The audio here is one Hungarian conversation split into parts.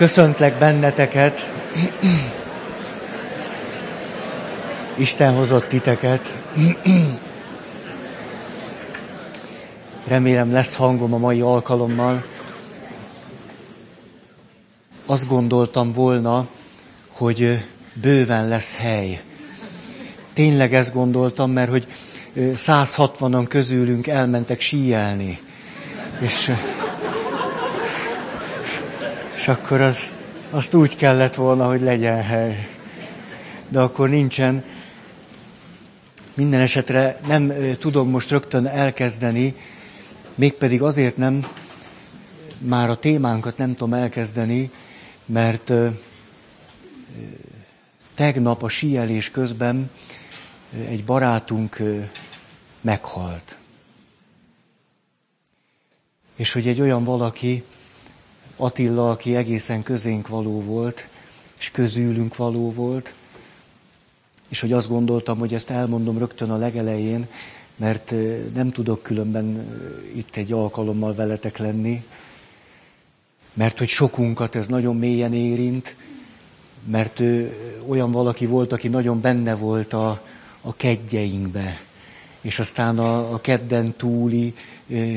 Köszöntlek benneteket. Isten hozott titeket. Remélem lesz hangom a mai alkalommal. Azt gondoltam volna, hogy bőven lesz hely. Tényleg ezt gondoltam, mert hogy 160-an közülünk elmentek síelni. És és akkor az, azt úgy kellett volna, hogy legyen hely. De akkor nincsen. Minden esetre nem tudom most rögtön elkezdeni, mégpedig azért nem, már a témánkat nem tudom elkezdeni, mert tegnap a síelés közben egy barátunk meghalt. És hogy egy olyan valaki, Attila, aki egészen közénk való volt, és közülünk való volt, és hogy azt gondoltam, hogy ezt elmondom rögtön a legelején, mert nem tudok különben itt egy alkalommal veletek lenni, mert hogy sokunkat ez nagyon mélyen érint, mert ő olyan valaki volt, aki nagyon benne volt a, a kedjeinkbe, és aztán a, a kedden túli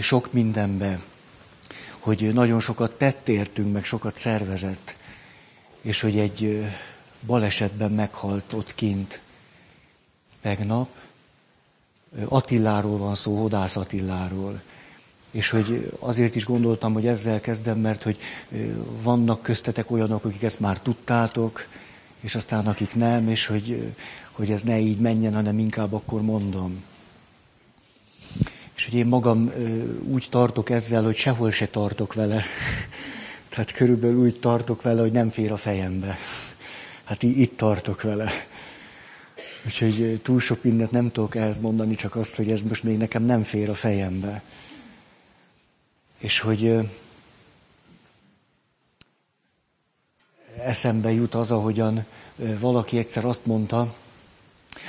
sok mindenbe hogy nagyon sokat tett értünk, meg sokat szervezett, és hogy egy balesetben meghalt ott kint tegnap. Attiláról van szó, Hodász Attiláról. És hogy azért is gondoltam, hogy ezzel kezdem, mert hogy vannak köztetek olyanok, akik ezt már tudtátok, és aztán akik nem, és hogy, hogy ez ne így menjen, hanem inkább akkor mondom. És hogy én magam úgy tartok ezzel, hogy sehol se tartok vele. Tehát körülbelül úgy tartok vele, hogy nem fér a fejembe. Hát itt tartok vele. Úgyhogy túl sok mindent nem tudok ehhez mondani, csak azt, hogy ez most még nekem nem fér a fejembe. És hogy eszembe jut az, ahogyan valaki egyszer azt mondta,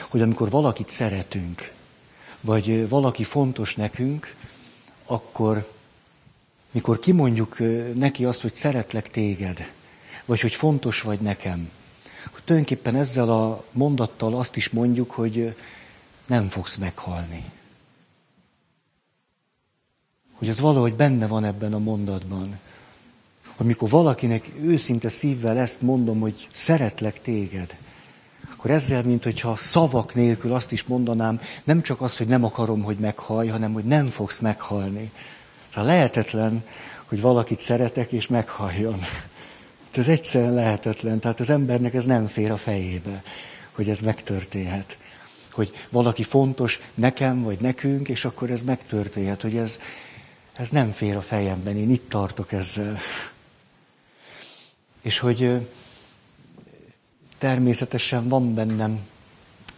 hogy amikor valakit szeretünk, vagy valaki fontos nekünk, akkor mikor kimondjuk neki azt, hogy szeretlek téged, vagy hogy fontos vagy nekem, akkor tulajdonképpen ezzel a mondattal azt is mondjuk, hogy nem fogsz meghalni. Hogy az valahogy benne van ebben a mondatban. Amikor valakinek őszinte szívvel ezt mondom, hogy szeretlek téged, akkor ezzel, mint hogyha szavak nélkül azt is mondanám, nem csak az, hogy nem akarom, hogy meghallj, hanem hogy nem fogsz meghalni. Tehát lehetetlen, hogy valakit szeretek és meghalljon. Ez egyszerűen lehetetlen. Tehát az embernek ez nem fér a fejébe, hogy ez megtörténhet. Hogy valaki fontos nekem vagy nekünk, és akkor ez megtörténhet, hogy ez, ez nem fér a fejemben. Én itt tartok ezzel. És hogy természetesen van bennem,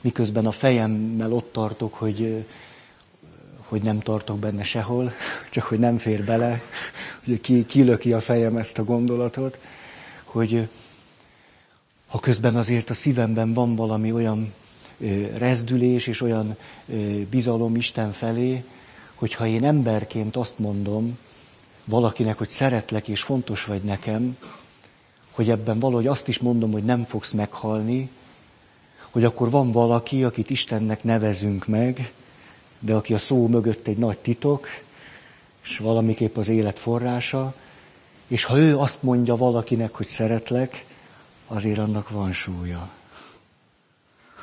miközben a fejemmel ott tartok, hogy, hogy nem tartok benne sehol, csak hogy nem fér bele, hogy ki, kilöki a fejem ezt a gondolatot, hogy ha közben azért a szívemben van valami olyan rezdülés és olyan bizalom Isten felé, hogyha én emberként azt mondom valakinek, hogy szeretlek és fontos vagy nekem, hogy ebben valahogy azt is mondom, hogy nem fogsz meghalni, hogy akkor van valaki, akit Istennek nevezünk meg, de aki a szó mögött egy nagy titok, és valamiképp az élet forrása, és ha ő azt mondja valakinek, hogy szeretlek, azért annak van súlya.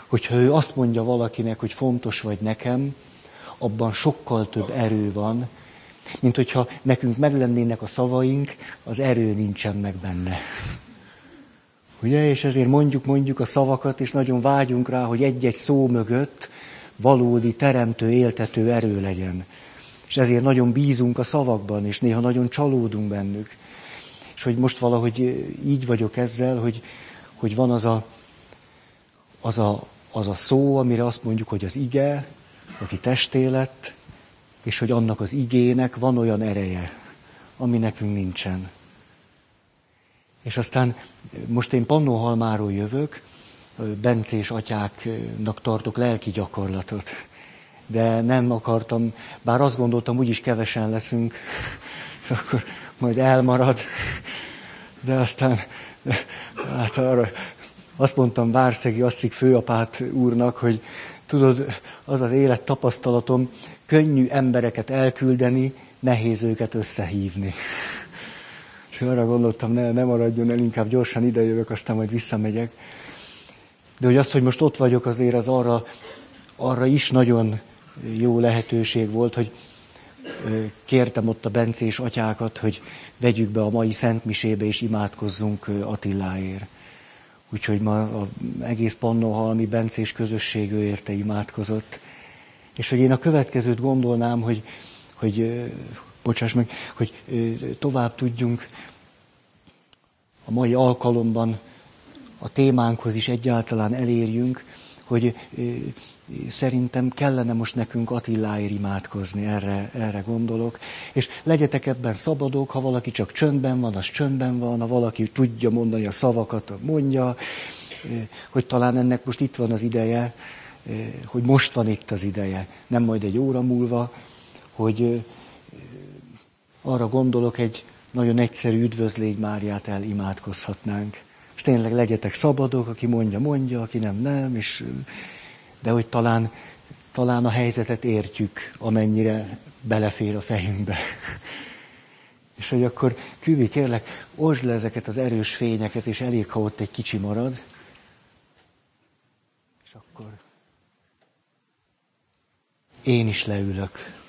Hogyha ő azt mondja valakinek, hogy fontos vagy nekem, abban sokkal több erő van, mint hogyha nekünk meglennének a szavaink, az erő nincsen meg benne. Ugye, és ezért mondjuk, mondjuk a szavakat, és nagyon vágyunk rá, hogy egy-egy szó mögött valódi teremtő, éltető erő legyen. És ezért nagyon bízunk a szavakban, és néha nagyon csalódunk bennük. És hogy most valahogy így vagyok ezzel, hogy, hogy van az a, az, a, az a szó, amire azt mondjuk, hogy az ige, aki testé lett, és hogy annak az igének van olyan ereje, ami nekünk nincsen. És aztán most én Pannóhalmáról jövök, bencés atyáknak tartok lelki gyakorlatot. De nem akartam, bár azt gondoltam, úgyis kevesen leszünk, és akkor majd elmarad. De aztán, hát arra, azt mondtam Várszegi Asszik főapát úrnak, hogy tudod, az az élet tapasztalatom, könnyű embereket elküldeni, nehéz őket összehívni. És arra gondoltam, ne, ne maradjon el, inkább gyorsan idejövök, aztán majd visszamegyek. De hogy az, hogy most ott vagyok, azért az arra, arra is nagyon jó lehetőség volt, hogy kértem ott a bencés atyákat, hogy vegyük be a mai Szentmisébe, és imádkozzunk Attiláért. Úgyhogy ma az egész Pannohalmi bencés közösség ő érte imádkozott. És hogy én a következőt gondolnám, hogy, hogy bocsáss meg, hogy tovább tudjunk a mai alkalomban a témánkhoz is egyáltalán elérjünk, hogy szerintem kellene most nekünk Attiláért imádkozni, erre, erre gondolok. És legyetek ebben szabadok, ha valaki csak csöndben van, az csöndben van, ha valaki tudja mondani a szavakat, mondja, hogy talán ennek most itt van az ideje, hogy most van itt az ideje, nem majd egy óra múlva, hogy arra gondolok, egy nagyon egyszerű üdvözlégy Máriát imádkozhatnánk. És tényleg legyetek szabadok, aki mondja, mondja, aki nem, nem, és de hogy talán, talán a helyzetet értjük, amennyire belefér a fejünkbe. És hogy akkor, Küvi, kérlek, osd le ezeket az erős fényeket, és elég, ha ott egy kicsi marad. És akkor én is leülök.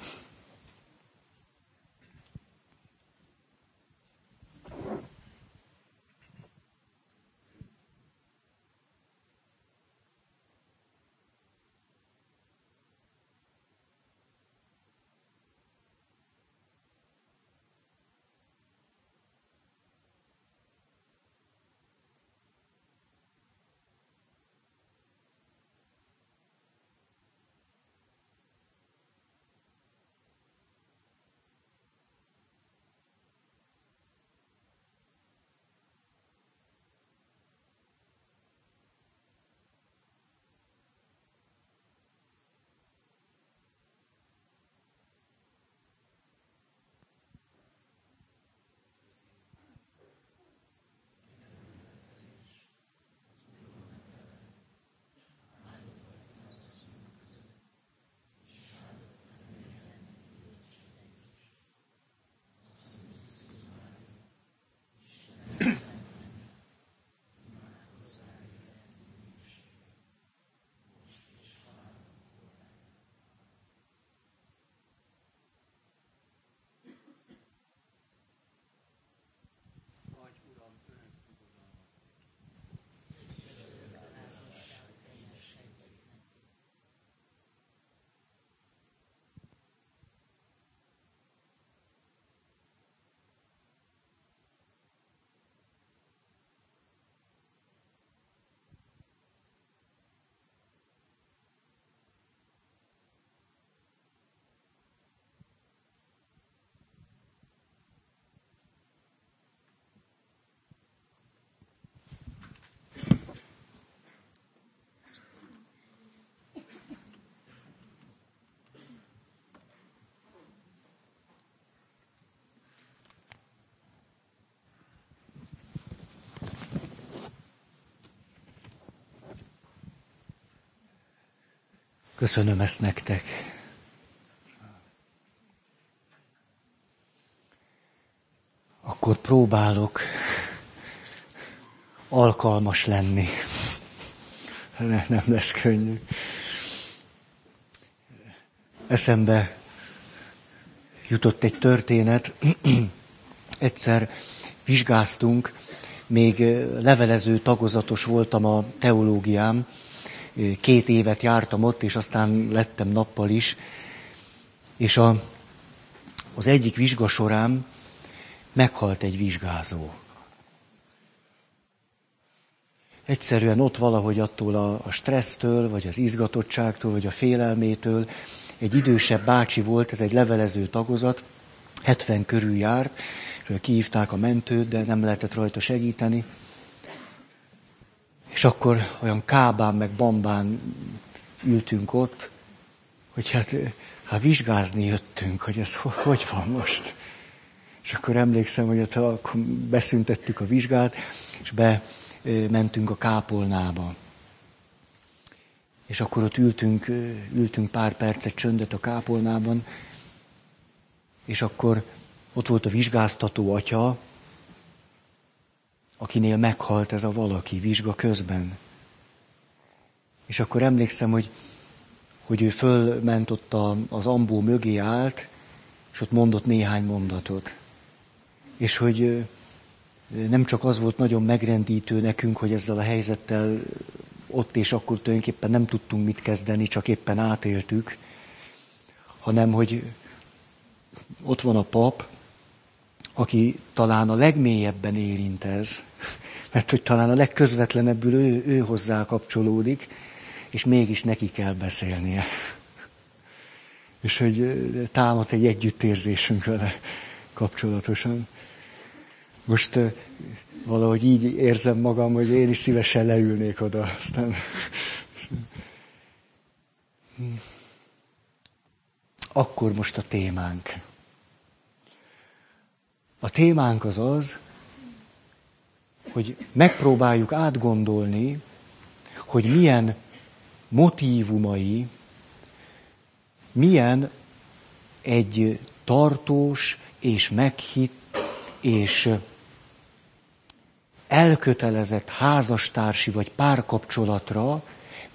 Köszönöm ezt nektek. Akkor próbálok alkalmas lenni. Ne, nem lesz könnyű. Eszembe jutott egy történet. Egyszer vizsgáztunk, még levelező tagozatos voltam a teológiám, két évet jártam ott, és aztán lettem nappal is. És a, az egyik vizsga során meghalt egy vizsgázó. Egyszerűen ott valahogy attól a, a stressztől, vagy az izgatottságtól, vagy a félelmétől egy idősebb bácsi volt, ez egy levelező tagozat, 70 körül járt, és kihívták a mentőt, de nem lehetett rajta segíteni. És akkor olyan kábán meg bambán ültünk ott, hogy hát, hát vizsgázni jöttünk, hogy ez hogy van most. És akkor emlékszem, hogy ott akkor beszüntettük a vizsgát, és bementünk a kápolnába. És akkor ott ültünk, ültünk pár percet csöndet a kápolnában, és akkor ott volt a vizsgáztató atya, akinél meghalt ez a valaki vizsga közben. És akkor emlékszem, hogy, hogy ő fölment ott a, az ambó mögé állt, és ott mondott néhány mondatot. És hogy nem csak az volt nagyon megrendítő nekünk, hogy ezzel a helyzettel ott és akkor tulajdonképpen nem tudtunk mit kezdeni, csak éppen átéltük, hanem hogy ott van a pap, aki talán a legmélyebben érint ez, mert hogy talán a legközvetlenebbül ő, ő hozzá kapcsolódik, és mégis neki kell beszélnie. És hogy támad egy együttérzésünk vele kapcsolatosan. Most valahogy így érzem magam, hogy én is szívesen leülnék oda. Aztán... Akkor most a témánk. A témánk az az, hogy megpróbáljuk átgondolni, hogy milyen motívumai, milyen egy tartós és meghitt és elkötelezett házastársi vagy párkapcsolatra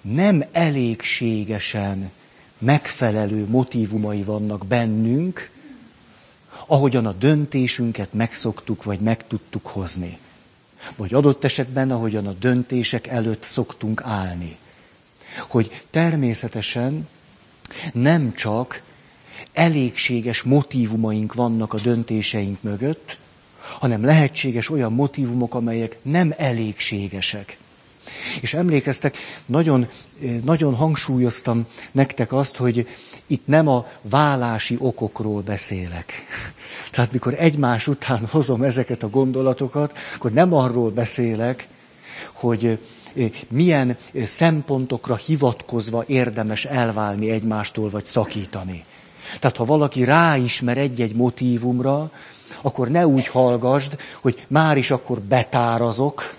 nem elégségesen megfelelő motívumai vannak bennünk, ahogyan a döntésünket megszoktuk, vagy meg tudtuk hozni. Vagy adott esetben, ahogyan a döntések előtt szoktunk állni. Hogy természetesen nem csak elégséges motivumaink vannak a döntéseink mögött, hanem lehetséges olyan motivumok, amelyek nem elégségesek. És emlékeztek, nagyon, nagyon hangsúlyoztam nektek azt, hogy itt nem a vállási okokról beszélek. Tehát mikor egymás után hozom ezeket a gondolatokat, akkor nem arról beszélek, hogy milyen szempontokra hivatkozva érdemes elválni egymástól, vagy szakítani. Tehát ha valaki ráismer egy-egy motívumra, akkor ne úgy hallgasd, hogy már is akkor betárazok,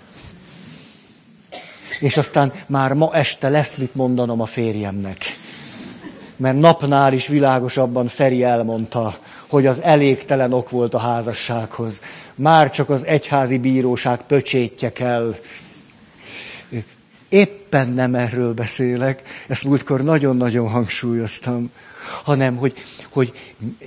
és aztán már ma este lesz mit mondanom a férjemnek. Mert napnál is világosabban Feri elmondta, hogy az elégtelen ok volt a házassághoz. Már csak az egyházi bíróság pöcsétje kell. Éppen nem erről beszélek, ezt múltkor nagyon-nagyon hangsúlyoztam, hanem hogy, hogy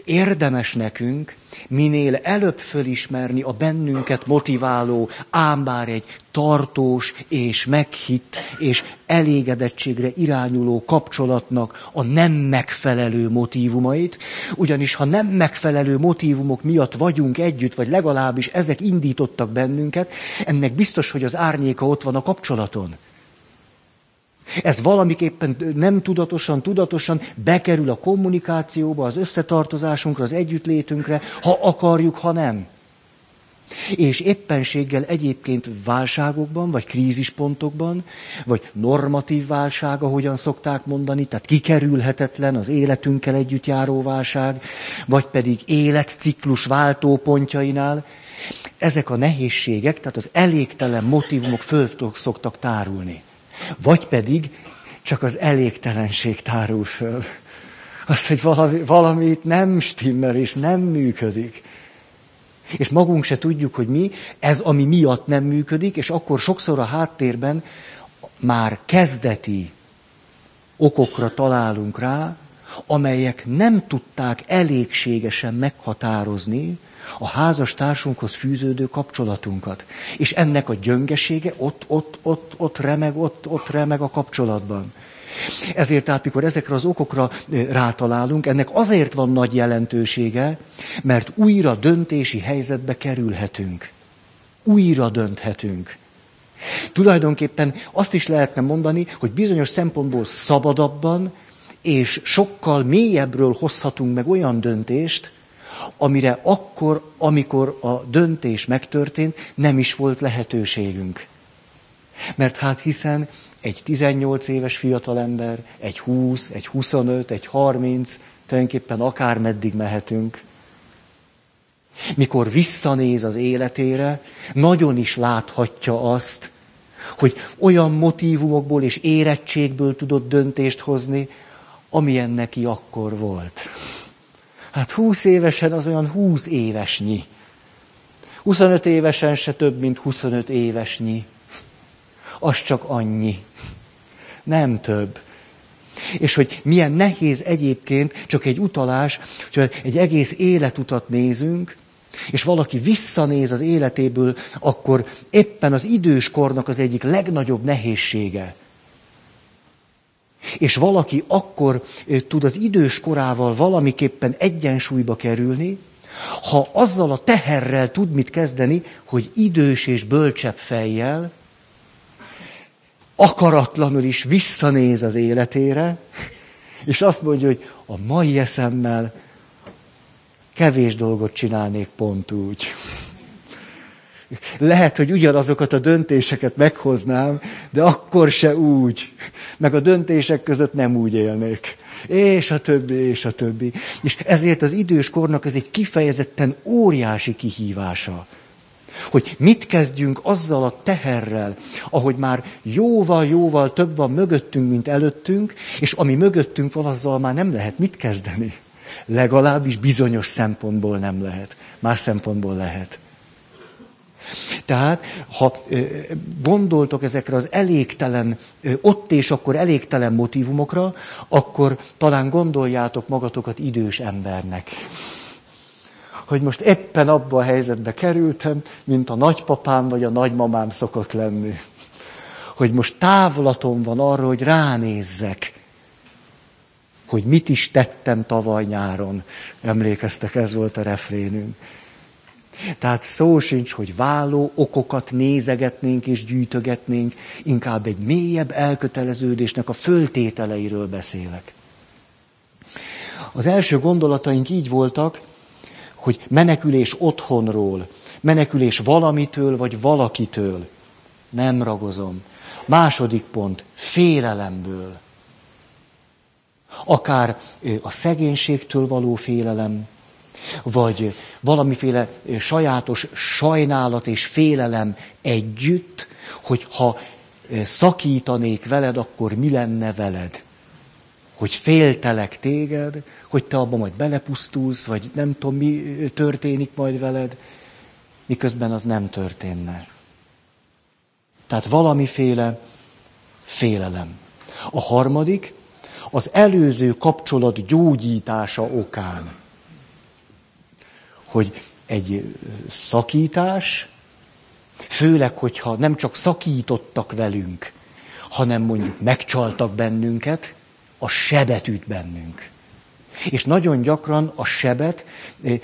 érdemes nekünk minél előbb fölismerni a bennünket motiváló, ám bár egy tartós és meghitt és elégedettségre irányuló kapcsolatnak a nem megfelelő motivumait, ugyanis ha nem megfelelő motivumok miatt vagyunk együtt, vagy legalábbis ezek indítottak bennünket, ennek biztos, hogy az árnyéka ott van a kapcsolaton. Ez valamiképpen nem tudatosan, tudatosan bekerül a kommunikációba, az összetartozásunkra, az együttlétünkre, ha akarjuk, ha nem. És éppenséggel egyébként válságokban, vagy krízispontokban, vagy normatív válság, ahogyan szokták mondani, tehát kikerülhetetlen az életünkkel együtt járó válság, vagy pedig életciklus váltópontjainál, ezek a nehézségek, tehát az elégtelen motivumok föl szoktak tárulni. Vagy pedig csak az elégtelenség tárul föl. Azt, hogy valami, valami itt nem stimmel és nem működik. És magunk se tudjuk, hogy mi, ez ami miatt nem működik, és akkor sokszor a háttérben már kezdeti okokra találunk rá, amelyek nem tudták elégségesen meghatározni, a házas társunkhoz fűződő kapcsolatunkat. És ennek a gyöngesége ott, ott, ott, ott remeg, ott, ott remeg a kapcsolatban. Ezért tehát, mikor ezekre az okokra rátalálunk, ennek azért van nagy jelentősége, mert újra döntési helyzetbe kerülhetünk. Újra dönthetünk. Tulajdonképpen azt is lehetne mondani, hogy bizonyos szempontból szabadabban és sokkal mélyebbről hozhatunk meg olyan döntést, amire akkor, amikor a döntés megtörtént, nem is volt lehetőségünk. Mert hát hiszen egy 18 éves fiatalember, egy 20, egy 25, egy 30, tulajdonképpen akár meddig mehetünk. Mikor visszanéz az életére, nagyon is láthatja azt, hogy olyan motivumokból és érettségből tudott döntést hozni, amilyen neki akkor volt. Hát 20 évesen az olyan 20 évesnyi. 25 évesen se több, mint 25 évesnyi. Az csak annyi. Nem több. És hogy milyen nehéz egyébként, csak egy utalás, hogy egy egész életutat nézünk, és valaki visszanéz az életéből, akkor éppen az időskornak az egyik legnagyobb nehézsége. És valaki akkor tud az idős korával valamiképpen egyensúlyba kerülni, ha azzal a teherrel tud mit kezdeni, hogy idős és bölcsebb fejjel, akaratlanul is visszanéz az életére, és azt mondja, hogy a mai eszemmel kevés dolgot csinálnék pont úgy. Lehet, hogy ugyanazokat a döntéseket meghoznám, de akkor se úgy. Meg a döntések között nem úgy élnék. És a többi, és a többi. És ezért az idős kornak ez egy kifejezetten óriási kihívása. Hogy mit kezdjünk azzal a teherrel, ahogy már jóval-jóval több van mögöttünk, mint előttünk, és ami mögöttünk van, azzal már nem lehet mit kezdeni. Legalábbis bizonyos szempontból nem lehet. Más szempontból lehet. Tehát, ha gondoltok ezekre az elégtelen, ott és akkor elégtelen motivumokra, akkor talán gondoljátok magatokat idős embernek. Hogy most éppen abba a helyzetbe kerültem, mint a nagypapám vagy a nagymamám szokott lenni. Hogy most távlatom van arra, hogy ránézzek, hogy mit is tettem tavaly nyáron. Emlékeztek, ez volt a refrénünk. Tehát szó sincs, hogy váló okokat nézegetnénk és gyűjtögetnénk, inkább egy mélyebb elköteleződésnek a föltételeiről beszélek. Az első gondolataink így voltak, hogy menekülés otthonról, menekülés valamitől vagy valakitől. Nem ragozom. Második pont, félelemből. Akár a szegénységtől való félelem, vagy valamiféle sajátos sajnálat és félelem együtt, hogy ha szakítanék veled, akkor mi lenne veled? Hogy féltelek téged, hogy te abban majd belepusztulsz, vagy nem tudom, mi történik majd veled, miközben az nem történne. Tehát valamiféle félelem. A harmadik, az előző kapcsolat gyógyítása okán hogy egy szakítás, főleg, hogyha nem csak szakítottak velünk, hanem mondjuk megcsaltak bennünket, a sebet üt bennünk. És nagyon gyakran a sebet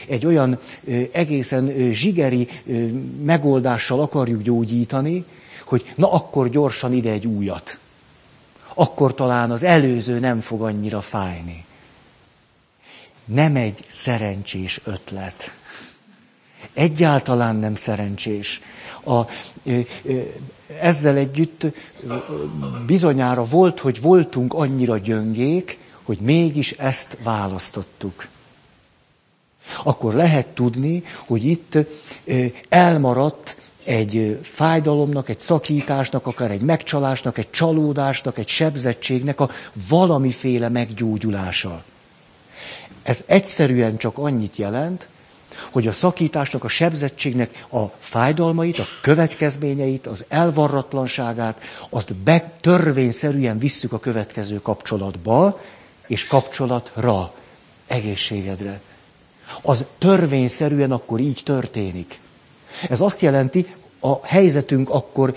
egy olyan egészen zsigeri megoldással akarjuk gyógyítani, hogy na akkor gyorsan ide egy újat. Akkor talán az előző nem fog annyira fájni. Nem egy szerencsés ötlet. Egyáltalán nem szerencsés. A, ezzel együtt bizonyára volt, hogy voltunk annyira gyöngék, hogy mégis ezt választottuk. Akkor lehet tudni, hogy itt elmaradt egy fájdalomnak, egy szakításnak, akár egy megcsalásnak, egy csalódásnak, egy sebzettségnek a valamiféle meggyógyulása. Ez egyszerűen csak annyit jelent, hogy a szakításnak, a sebzettségnek a fájdalmait, a következményeit, az elvarratlanságát, azt be, törvényszerűen visszük a következő kapcsolatba, és kapcsolatra, egészségedre. Az törvényszerűen akkor így történik. Ez azt jelenti, a helyzetünk akkor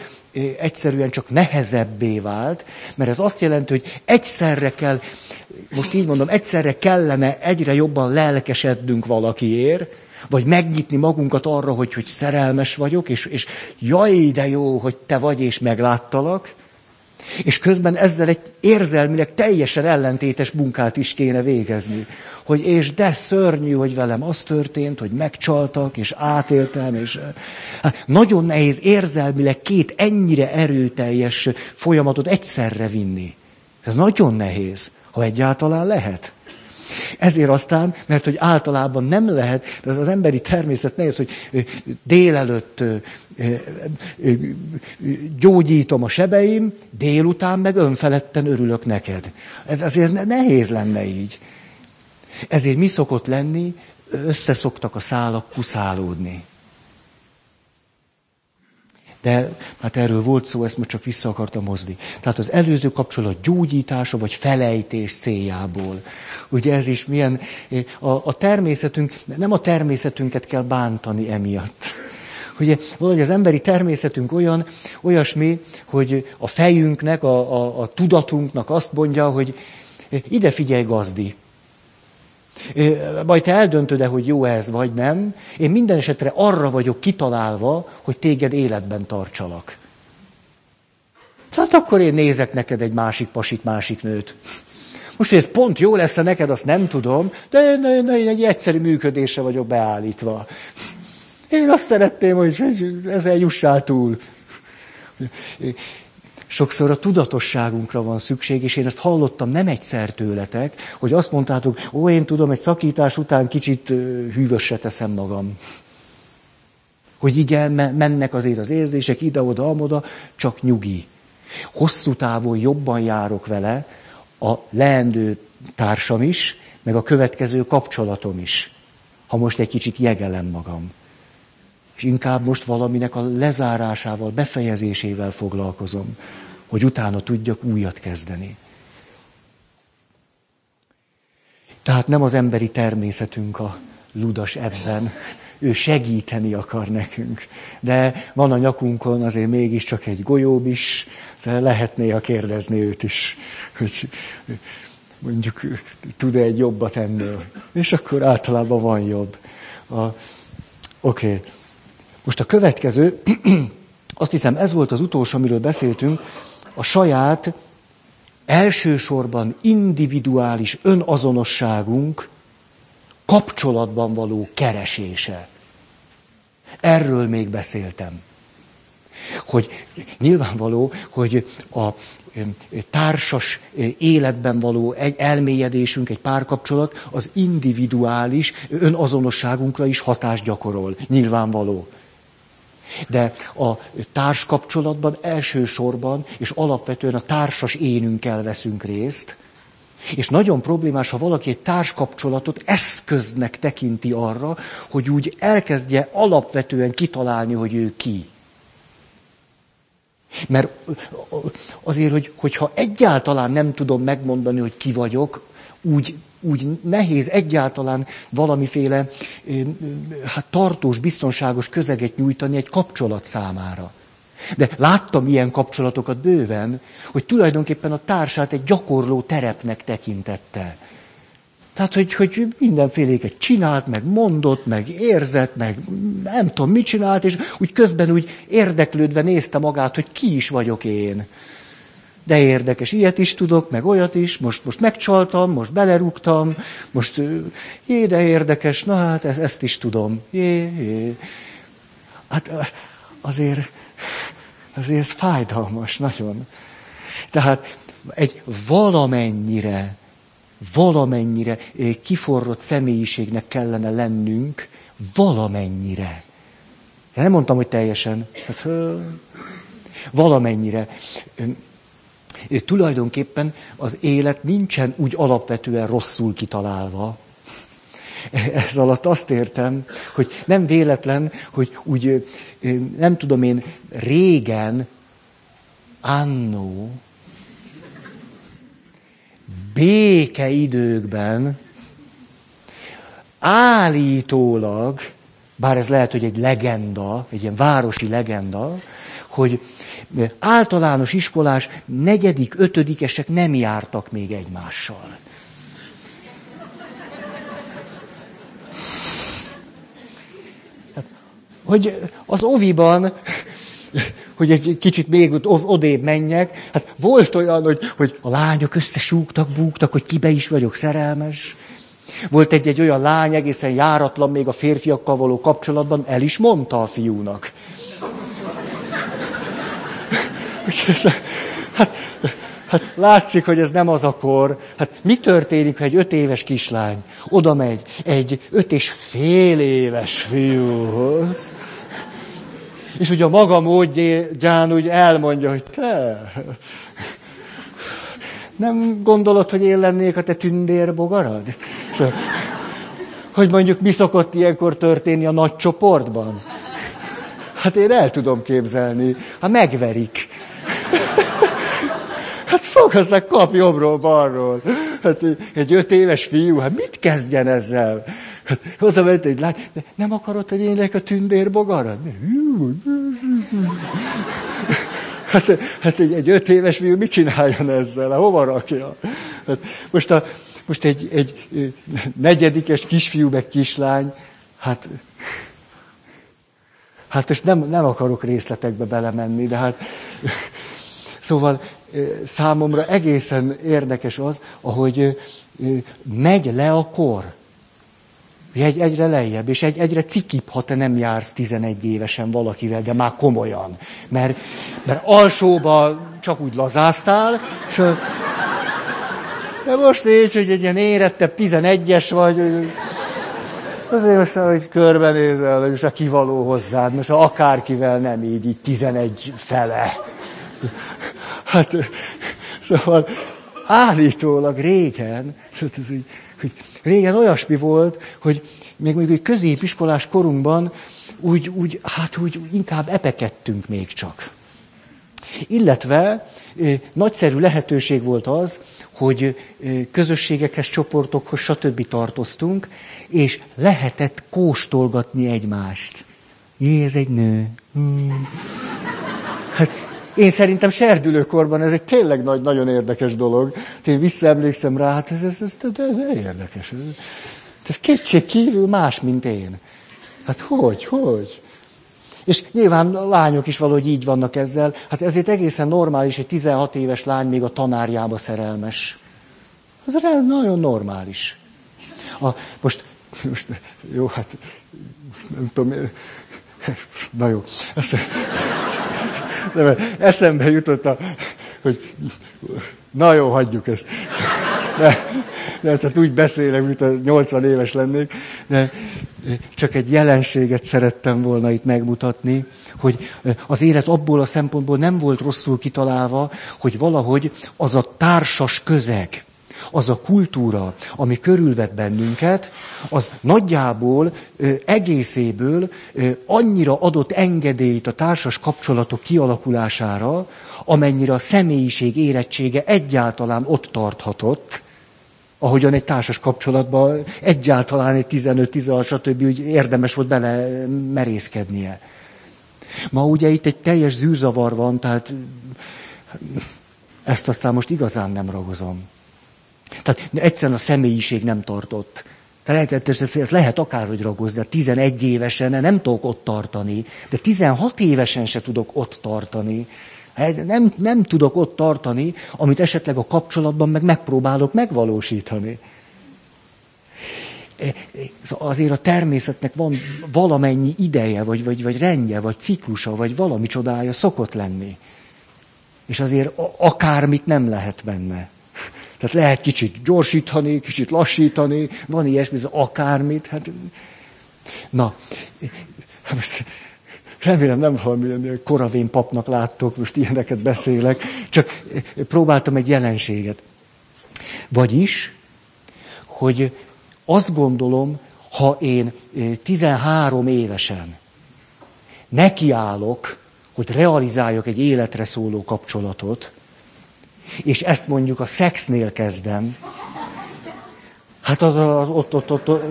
egyszerűen csak nehezebbé vált, mert ez azt jelenti, hogy egyszerre kell, most így mondom, egyszerre kellene egyre jobban lelkesednünk valakiért, vagy megnyitni magunkat arra, hogy, hogy szerelmes vagyok, és, és jaj, de jó, hogy te vagy, és megláttalak, és közben ezzel egy érzelmileg teljesen ellentétes munkát is kéne végezni. Hogy és de szörnyű, hogy velem az történt, hogy megcsaltak, és átéltem, és hát nagyon nehéz érzelmileg két ennyire erőteljes folyamatot egyszerre vinni. Ez nagyon nehéz, ha egyáltalán lehet. Ezért aztán, mert hogy általában nem lehet, de az, az emberi természet nehéz, hogy délelőtt gyógyítom a sebeim, délután meg önfeledten örülök neked. Ez azért nehéz lenne így. Ezért mi szokott lenni? Összeszoktak a szálak kuszálódni. De hát erről volt szó, ezt most csak vissza akartam hozni. Tehát az előző kapcsolat gyógyítása vagy felejtés céljából. Ugye ez is milyen, a, a természetünk, nem a természetünket kell bántani emiatt. Ugye valahogy az emberi természetünk olyan, olyasmi, hogy a fejünknek, a, a, a tudatunknak azt mondja, hogy ide figyelj gazdi. Majd te eldöntöd-e, hogy jó ez vagy nem. Én minden esetre arra vagyok kitalálva, hogy téged életben tartsalak. Tehát akkor én nézek neked egy másik pasit, másik nőt. Most, hogy ez pont jó lesz neked, azt nem tudom, de én, én egy egyszerű működésre vagyok beállítva. Én azt szeretném, hogy ezzel jussál túl. Sokszor a tudatosságunkra van szükség, és én ezt hallottam nem egyszer tőletek, hogy azt mondtátok, ó, én tudom, egy szakítás után kicsit hűvösre teszem magam. Hogy igen, mennek azért az érzések ide-oda, amoda, csak nyugi. Hosszú távon jobban járok vele, a leendő társam is, meg a következő kapcsolatom is, ha most egy kicsit jegelem magam. És inkább most valaminek a lezárásával, befejezésével foglalkozom hogy utána tudjak újat kezdeni. Tehát nem az emberi természetünk a ludas ebben, ő segíteni akar nekünk. De van a nyakunkon azért mégiscsak egy golyób is, lehetné a kérdezni őt is, hogy mondjuk tud-e egy jobbat ennél. És akkor általában van jobb. Oké. Okay. Most a következő, azt hiszem ez volt az utolsó, amiről beszéltünk, a saját elsősorban individuális önazonosságunk kapcsolatban való keresése. Erről még beszéltem. Hogy nyilvánvaló, hogy a társas életben való egy elmélyedésünk, egy párkapcsolat az individuális önazonosságunkra is hatást gyakorol. Nyilvánvaló. De a társkapcsolatban elsősorban és alapvetően a társas énünkkel veszünk részt, és nagyon problémás, ha valaki egy társkapcsolatot eszköznek tekinti arra, hogy úgy elkezdje alapvetően kitalálni, hogy ő ki. Mert azért, hogy, hogyha egyáltalán nem tudom megmondani, hogy ki vagyok, úgy úgy nehéz egyáltalán valamiféle hát, tartós, biztonságos közeget nyújtani egy kapcsolat számára. De láttam ilyen kapcsolatokat bőven, hogy tulajdonképpen a társát egy gyakorló terepnek tekintette. Tehát, hogy, hogy mindenféléket csinált, meg mondott, meg érzett, meg nem tudom, mit csinált, és úgy közben úgy érdeklődve nézte magát, hogy ki is vagyok én de érdekes, ilyet is tudok, meg olyat is, most, most megcsaltam, most belerúgtam, most jé, de érdekes, na hát ezt, ezt is tudom. Jé, jé. Hát azért, azért ez fájdalmas, nagyon. Tehát egy valamennyire, valamennyire kiforrott személyiségnek kellene lennünk, valamennyire. Én nem mondtam, hogy teljesen. Hát, valamennyire tulajdonképpen az élet nincsen úgy alapvetően rosszul kitalálva. Ez alatt azt értem, hogy nem véletlen, hogy úgy, nem tudom én, régen, annó, békeidőkben állítólag, bár ez lehet, hogy egy legenda, egy ilyen városi legenda, hogy általános iskolás negyedik, ötödikesek nem jártak még egymással. Hát, hogy az oviban, hogy egy kicsit még odébb menjek, hát volt olyan, hogy, hogy a lányok összesúgtak, búgtak, hogy kibe is vagyok szerelmes. Volt egy, egy olyan lány, egészen járatlan még a férfiakkal való kapcsolatban, el is mondta a fiúnak. Hát, Hát látszik, hogy ez nem az a kor. Hát mi történik, ha egy öt éves kislány oda megy egy öt és fél éves fiúhoz, és ugye a maga módján úgy elmondja, hogy te, nem gondolod, hogy én lennék a te tündérbogarad? Hogy mondjuk mi szokott ilyenkor történni a nagy csoportban? Hát én el tudom képzelni. Hát megverik. Hát fogazzák, kap jobbról, balról. Hát egy öt éves fiú, hát mit kezdjen ezzel? Hát oda ment egy lány, nem akarod, hogy én a tündérbogarad? Hát, hát egy, egy öt éves fiú mit csináljon ezzel? Hát hova rakja? Hát most, a, most egy, egy negyedikes kisfiú meg kislány, hát, hát most nem, nem akarok részletekbe belemenni, de hát szóval számomra egészen érdekes az, ahogy megy le a kor. Egy, egyre lejjebb, és egy, egyre cikibb, ha te nem jársz 11 évesen valakivel, de már komolyan. Mert, mert alsóba csak úgy lazáztál, és de most így, hogy egy ilyen érettebb 11-es vagy, azért most, hogy körbenézel, és a kivaló hozzád, most akárkivel nem így, így 11 fele. Hát, szóval állítólag régen, hát ez így, hogy régen olyasmi volt, hogy még mondjuk egy középiskolás korunkban úgy, úgy, hát úgy inkább epekedtünk még csak. Illetve nagyszerű lehetőség volt az, hogy közösségekhez, csoportokhoz, stb. tartoztunk, és lehetett kóstolgatni egymást. Jé, ez egy nő. Hmm. Hát én szerintem serdülőkorban ez egy tényleg nagy, nagyon érdekes dolog. Én visszaemlékszem rá, hát ez, ez, ez, ez, ez érdekes. Ez, ez kétség kívül más, mint én. Hát hogy, hogy? És nyilván a lányok is valahogy így vannak ezzel. Hát ezért egészen normális, hogy 16 éves lány még a tanárjába szerelmes. Ez nagyon normális. A, most, most, jó, hát nem tudom, na jó. Ezt, nem, eszembe jutott, a, hogy na jó, hagyjuk ezt. De, de, tehát úgy beszélek, mint a 80 éves lennék, de csak egy jelenséget szerettem volna itt megmutatni, hogy az élet abból a szempontból nem volt rosszul kitalálva, hogy valahogy az a társas közeg, az a kultúra, ami körülvet bennünket, az nagyjából egészéből annyira adott engedélyt a társas kapcsolatok kialakulására, amennyire a személyiség érettsége egyáltalán ott tarthatott, ahogyan egy társas kapcsolatban egyáltalán egy 15-16, stb. úgy érdemes volt bele merészkednie. Ma ugye itt egy teljes zűrzavar van, tehát ezt aztán most igazán nem ragozom. Tehát egyszerűen a személyiség nem tartott. Tehát ezt, ezt lehet akárhogy ragozni, de 11 évesen nem tudok ott tartani, de 16 évesen se tudok ott tartani. Hát nem, nem tudok ott tartani, amit esetleg a kapcsolatban meg megpróbálok megvalósítani. E, e, azért a természetnek van valamennyi ideje, vagy, vagy, vagy rendje, vagy ciklusa, vagy valami csodája szokott lenni. És azért akármit nem lehet benne. Tehát lehet kicsit gyorsítani, kicsit lassítani, van ilyesmi, akármit. Hát... Na, most remélem nem valamilyen koravén papnak láttok, most ilyeneket beszélek, csak próbáltam egy jelenséget. Vagyis, hogy azt gondolom, ha én 13 évesen nekiállok, hogy realizáljak egy életre szóló kapcsolatot, és ezt mondjuk a szexnél kezdem, hát az, az ott, ott, ott, ott,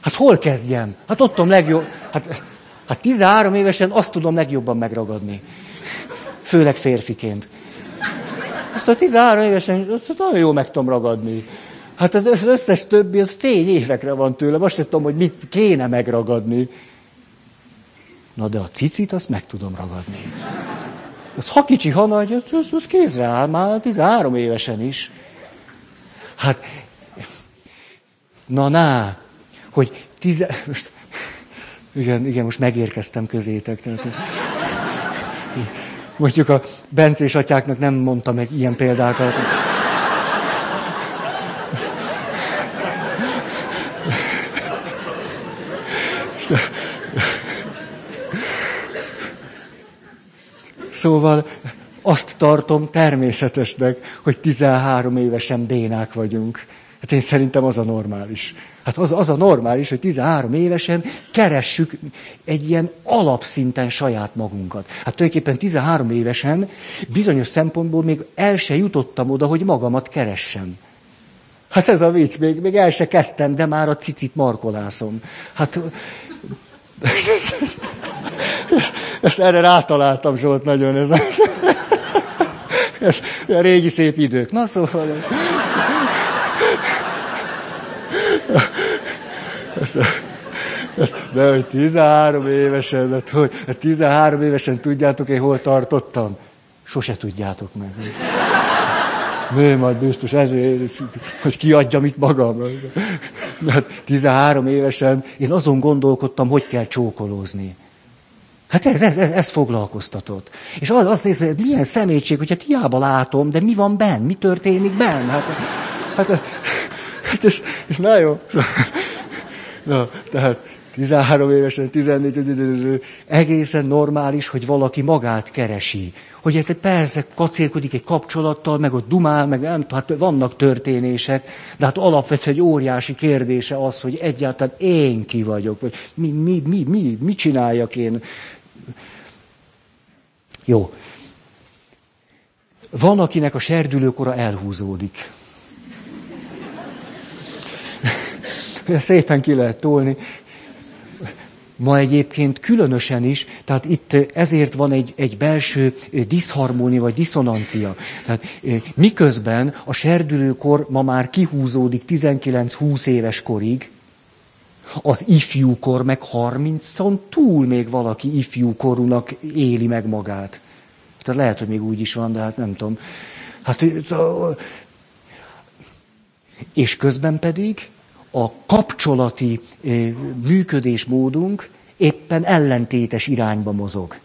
hát hol kezdjem? Hát ott tudom legjobb, hát, hát 13 évesen azt tudom legjobban megragadni. Főleg férfiként. Azt a 13 évesen azt nagyon jól meg tudom ragadni. Hát az összes többi, az fény évekre van tőle. Most nem tudom, hogy mit kéne megragadni. Na de a cicit, azt meg tudom ragadni. Az ha kicsi, ha nagy, az, az, kézre áll, már 13 évesen is. Hát, na na, hogy tize... Most, igen, igen, most megérkeztem közétek. Tehát, Mondjuk a Bencés atyáknak nem mondtam egy ilyen példákat. Szóval azt tartom természetesnek, hogy 13 évesen bénák vagyunk. Hát én szerintem az a normális. Hát az, az a normális, hogy 13 évesen keressük egy ilyen alapszinten saját magunkat. Hát tulajdonképpen 13 évesen bizonyos szempontból még el se jutottam oda, hogy magamat keressem. Hát ez a vicc, még, még el se kezdtem, de már a cicit markolászom. Hát ezt, erre rátaláltam, Zsolt, nagyon ez ez a régi szép idők. Na szóval... De hogy 13 évesen, de hogy 13 évesen tudjátok én hol tartottam? Sose tudjátok meg. Nő, majd biztos ezért, hogy kiadjam itt magam. Hát 13 évesen én azon gondolkodtam, hogy kell csókolózni. Hát ez, ez, ez, ez foglalkoztatott. És az, azt nézve, hogy milyen szemétség, hogyha hiába látom, de mi van benn, mi történik benn? Hát, hát, hát ez, na jó. Na, tehát 13 évesen, 14, egészen normális, hogy valaki magát keresi. Hogy hát persze kacérkodik egy kapcsolattal, meg ott dumál, meg nem hát vannak történések, de hát alapvetően egy óriási kérdése az, hogy egyáltalán én ki vagyok, vagy mi, mi, mi, mi, mi csináljak én. Jó. Van, akinek a serdülőkora elhúzódik. Szépen ki lehet tolni. Ma egyébként különösen is, tehát itt ezért van egy, egy belső diszharmónia vagy diszonancia. Tehát miközben a serdülőkor ma már kihúzódik 19-20 éves korig, az ifjúkor meg 30-on túl még valaki ifjúkorúnak éli meg magát. Tehát lehet, hogy még úgy is van, de hát nem tudom. Hát, és közben pedig a kapcsolati működésmódunk éppen ellentétes irányba mozog.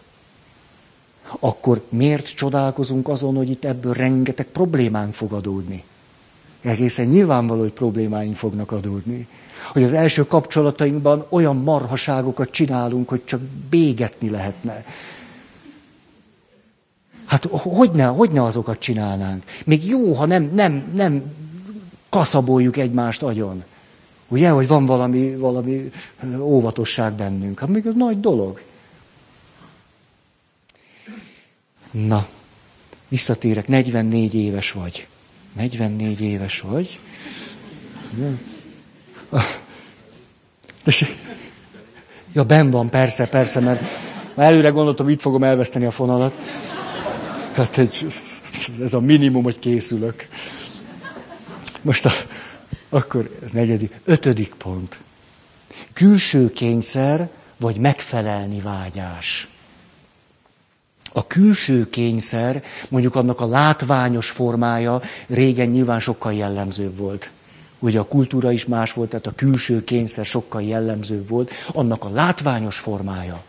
Akkor miért csodálkozunk azon, hogy itt ebből rengeteg problémánk fog adódni? Egészen nyilvánvaló, hogy problémáink fognak adódni. Hogy az első kapcsolatainkban olyan marhaságokat csinálunk, hogy csak bégetni lehetne. Hát hogy ne, hogy ne azokat csinálnánk? Még jó, ha nem, nem, nem kaszaboljuk egymást agyon. Ugye, hogy van valami, valami óvatosság bennünk. Hát még ez nagy dolog. Na, visszatérek, 44 éves vagy. 44 éves vagy. Ja, ben van, persze, persze, mert már előre gondoltam, itt fogom elveszteni a fonalat. Hát egy, ez a minimum, hogy készülök. Most a, akkor negyedik, ötödik pont. Külső kényszer, vagy megfelelni vágyás. A külső kényszer, mondjuk annak a látványos formája régen nyilván sokkal jellemzőbb volt. Ugye a kultúra is más volt, tehát a külső kényszer sokkal jellemzőbb volt, annak a látványos formája.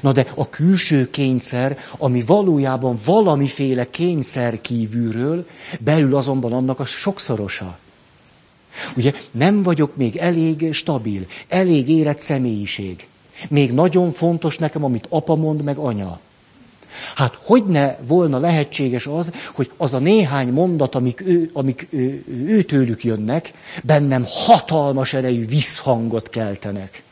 Na de a külső kényszer, ami valójában valamiféle kényszer kívülről, belül azonban annak a sokszorosa. Ugye nem vagyok még elég stabil, elég érett személyiség. Még nagyon fontos nekem, amit apa mond, meg anya. Hát hogy ne volna lehetséges az, hogy az a néhány mondat, amik, ő, amik ő, őtőlük jönnek, bennem hatalmas erejű visszhangot keltenek.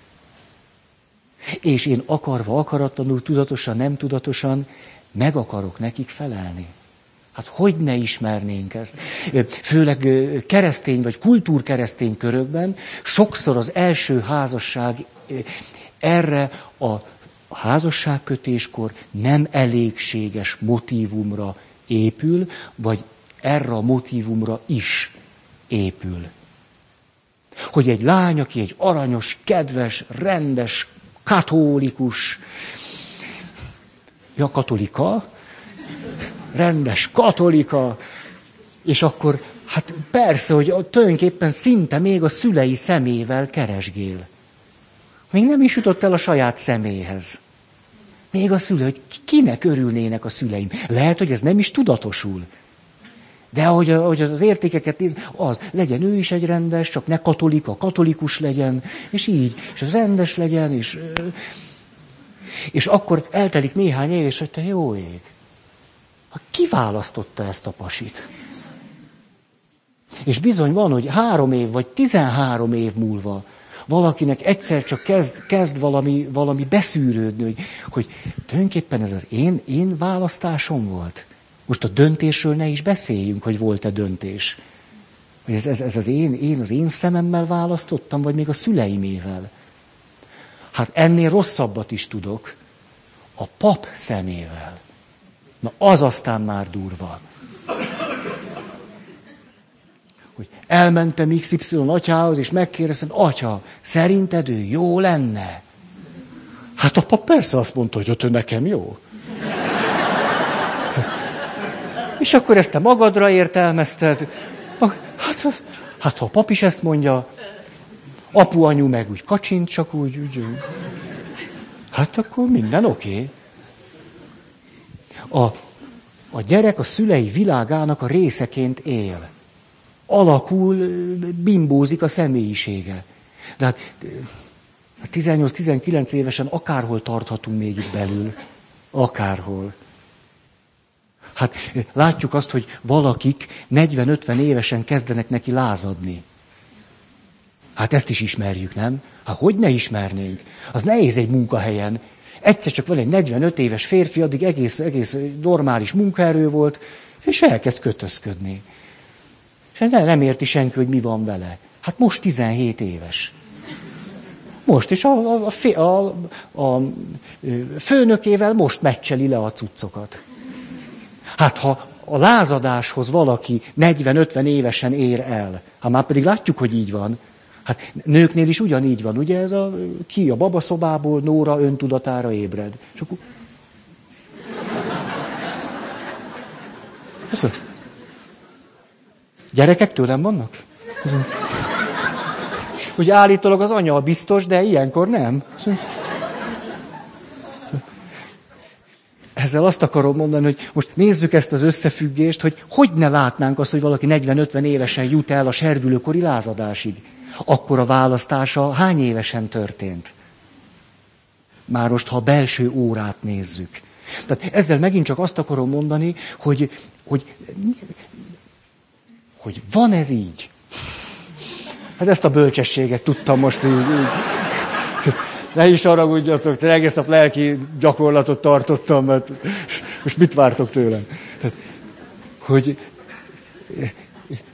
És én akarva, akaratlanul, tudatosan, nem tudatosan meg akarok nekik felelni. Hát hogy ne ismernénk ezt? Főleg keresztény vagy kultúrkeresztény körökben sokszor az első házasság erre a házasságkötéskor nem elégséges motivumra épül, vagy erre a motivumra is épül. Hogy egy lány, aki egy aranyos, kedves, rendes, katolikus, ja, katolika, rendes katolika, és akkor, hát persze, hogy tulajdonképpen szinte még a szülei szemével keresgél. Még nem is jutott el a saját szeméhez. Még a szülő, hogy kinek örülnének a szüleim. Lehet, hogy ez nem is tudatosul. De ahogy, ahogy az értékeket néz, az legyen ő is egy rendes, csak ne katolika, katolikus legyen, és így, és az rendes legyen, és, és akkor eltelik néhány év, és hogy te jó ég. Ki választotta ezt a pasit? És bizony van, hogy három év, vagy tizenhárom év múlva valakinek egyszer csak kezd, kezd valami, valami beszűrődni, hogy, hogy tulajdonképpen ez az én, én választásom volt. Most a döntésről ne is beszéljünk, hogy volt-e döntés. Hogy ez, ez, ez az én, én az én szememmel választottam, vagy még a szüleimével. Hát ennél rosszabbat is tudok. A pap szemével. Na az aztán már durva. Hogy elmentem XY atyához, és megkérdeztem, atya, szerinted ő jó lenne? Hát a pap persze azt mondta, hogy ott nekem jó. És akkor ezt te magadra értelmezted. Hát, az, hát ha a pap is ezt mondja, apu, anyu meg úgy kacsint, csak úgy, úgy, úgy. Hát akkor minden oké. Okay. A, a gyerek a szülei világának a részeként él. Alakul, bimbózik a személyisége. De hát 18-19 évesen akárhol tarthatunk még itt belül. Akárhol. Hát látjuk azt, hogy valakik 40-50 évesen kezdenek neki lázadni. Hát ezt is ismerjük, nem? Hát hogy ne ismernénk? Az nehéz egy munkahelyen. Egyszer csak van egy 45 éves férfi, addig egész, egész normális munkaerő volt, és elkezd kötözködni. És nem, nem érti senki, hogy mi van vele. Hát most 17 éves. Most, és a, a, a, a, a főnökével most meccseli le a cuccokat. Hát ha a lázadáshoz valaki 40-50 évesen ér el, hát már pedig látjuk, hogy így van, Hát nőknél is ugyanígy van, ugye ez a ki a babaszobából Nóra öntudatára ébred. És akkor... Köszön. Gyerekek tőlem vannak? Hogy állítólag az anya biztos, de ilyenkor nem. Ezzel azt akarom mondani, hogy most nézzük ezt az összefüggést, hogy hogy ne látnánk azt, hogy valaki 40-50 évesen jut el a servülőkori lázadásig. Akkor a választása hány évesen történt? Már most, ha a belső órát nézzük. Tehát ezzel megint csak azt akarom mondani, hogy, hogy, hogy van ez így. Hát ezt a bölcsességet tudtam most így. így. Ne is haragudjatok, te egész nap lelki gyakorlatot tartottam, mert most mit vártok tőlem? Tehát, hogy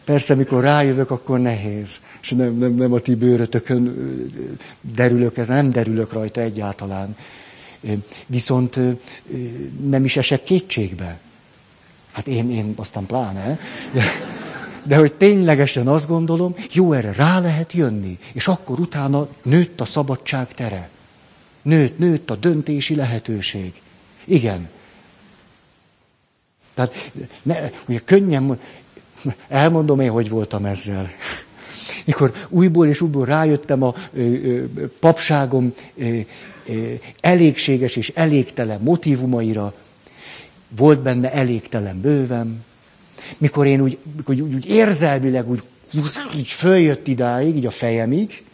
persze, mikor rájövök, akkor nehéz. És nem, nem, nem a ti bőrötökön derülök, ez nem derülök rajta egyáltalán. Viszont nem is esek kétségbe. Hát én, én aztán pláne. De, de hogy ténylegesen azt gondolom, jó, erre rá lehet jönni. És akkor utána nőtt a szabadság tere. Nőtt, nőtt a döntési lehetőség. Igen. Tehát ne, ugye könnyen, elmondom én, hogy voltam ezzel. Mikor újból és újból rájöttem a ö, ö, papságom ö, ö, elégséges és elégtelen motivumaira, volt benne elégtelen bővem, mikor én úgy, úgy, úgy, úgy érzelmileg úgy, úgy följött idáig, így a fejemig,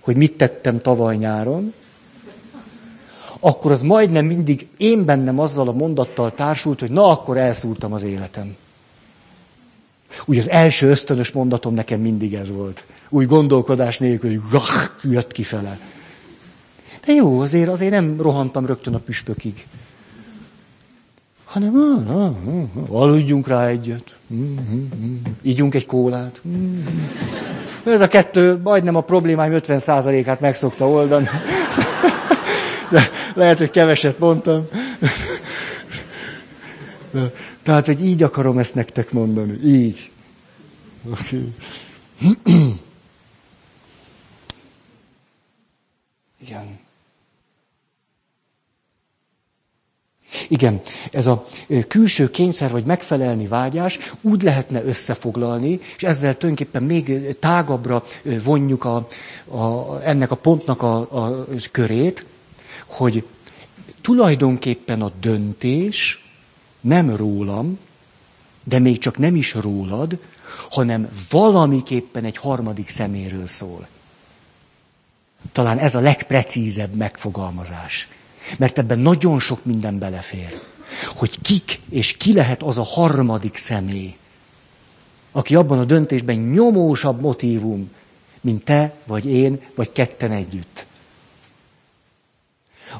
hogy mit tettem tavaly nyáron, akkor az majdnem mindig én bennem azzal a mondattal társult, hogy na, akkor elszúrtam az életem. Úgy az első ösztönös mondatom nekem mindig ez volt. Úgy gondolkodás nélkül, hogy gah, jött kifele. De jó, azért, azért nem rohantam rögtön a püspökig. Hanem ah, ah, ah, aludjunk rá egyet. Ígyunk egy kólát. Ez a kettő majdnem a problémáim 50%-át meg szokta oldani. De lehet, hogy keveset mondtam. De, tehát, hogy így akarom ezt nektek mondani. Így. Okay. Igen. Igen, ez a külső kényszer vagy megfelelni vágyás úgy lehetne összefoglalni, és ezzel tulajdonképpen még tágabbra vonjuk a, a, ennek a pontnak a, a körét, hogy tulajdonképpen a döntés nem rólam, de még csak nem is rólad, hanem valamiképpen egy harmadik szeméről szól. Talán ez a legprecízebb megfogalmazás. Mert ebben nagyon sok minden belefér. Hogy kik és ki lehet az a harmadik személy, aki abban a döntésben nyomósabb motívum, mint te, vagy én, vagy ketten együtt.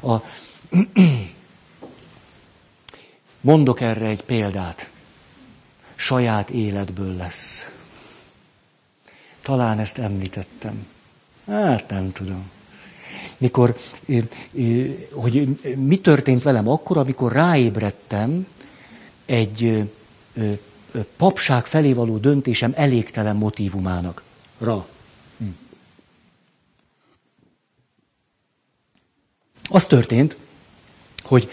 A... Mondok erre egy példát. Saját életből lesz. Talán ezt említettem. Hát nem tudom. Mikor, hogy mi történt velem akkor, amikor ráébredtem egy papság felé való döntésem elégtelen motivumának. Ra. Hm. Az történt, hogy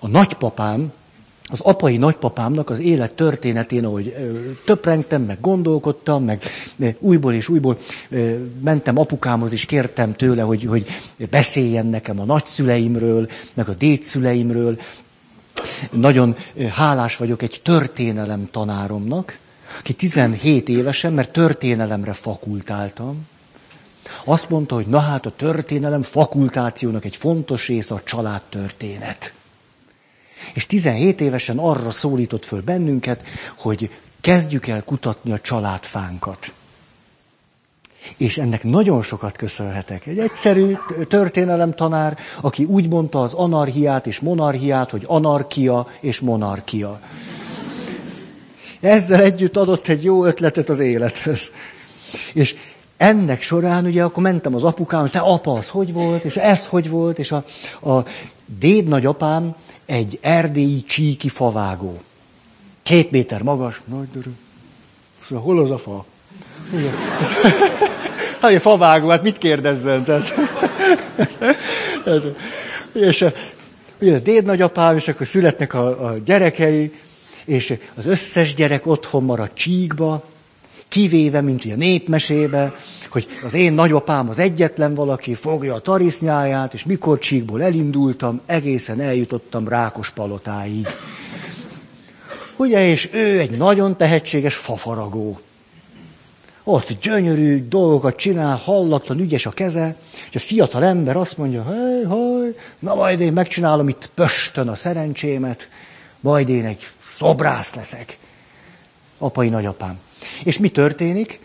a nagypapám az apai nagypapámnak az élet történetén, ahogy töprengtem, meg gondolkodtam, meg újból és újból mentem apukámhoz, és kértem tőle, hogy, hogy beszéljen nekem a nagyszüleimről, meg a dédszüleimről. Nagyon hálás vagyok egy történelem tanáromnak, aki 17 évesen, mert történelemre fakultáltam, azt mondta, hogy na hát a történelem fakultációnak egy fontos része a családtörténet. És 17 évesen arra szólított föl bennünket, hogy kezdjük el kutatni a családfánkat. És ennek nagyon sokat köszönhetek. Egy egyszerű történelemtanár, aki úgy mondta az anarhiát és monarhiát, hogy anarkia és monarkia. Ezzel együtt adott egy jó ötletet az élethez. És ennek során ugye akkor mentem az apukám, te apa, az hogy volt, és ez hogy volt, és a, a déd nagyapám egy erdélyi csíki favágó. Két méter magas, nagy. Szóval hol az a fa? Hát egy favágó, hát mit kérdezzen? Tehát, és a, ugye a déd nagyapám, és akkor születnek a, a gyerekei, és az összes gyerek otthon marad csíkba, kivéve, mint ugye a népmesébe, hogy az én nagyapám az egyetlen valaki, fogja a tarisznyáját, és mikor csíkból elindultam, egészen eljutottam Rákos palotáig. Ugye, és ő egy nagyon tehetséges fafaragó. Ott gyönyörű dolgokat csinál, hallatlan, ügyes a keze, és a fiatal ember azt mondja, hej, haj, na majd én megcsinálom itt pöstön a szerencsémet, majd én egy szobrász leszek. Apai nagyapám. És mi történik?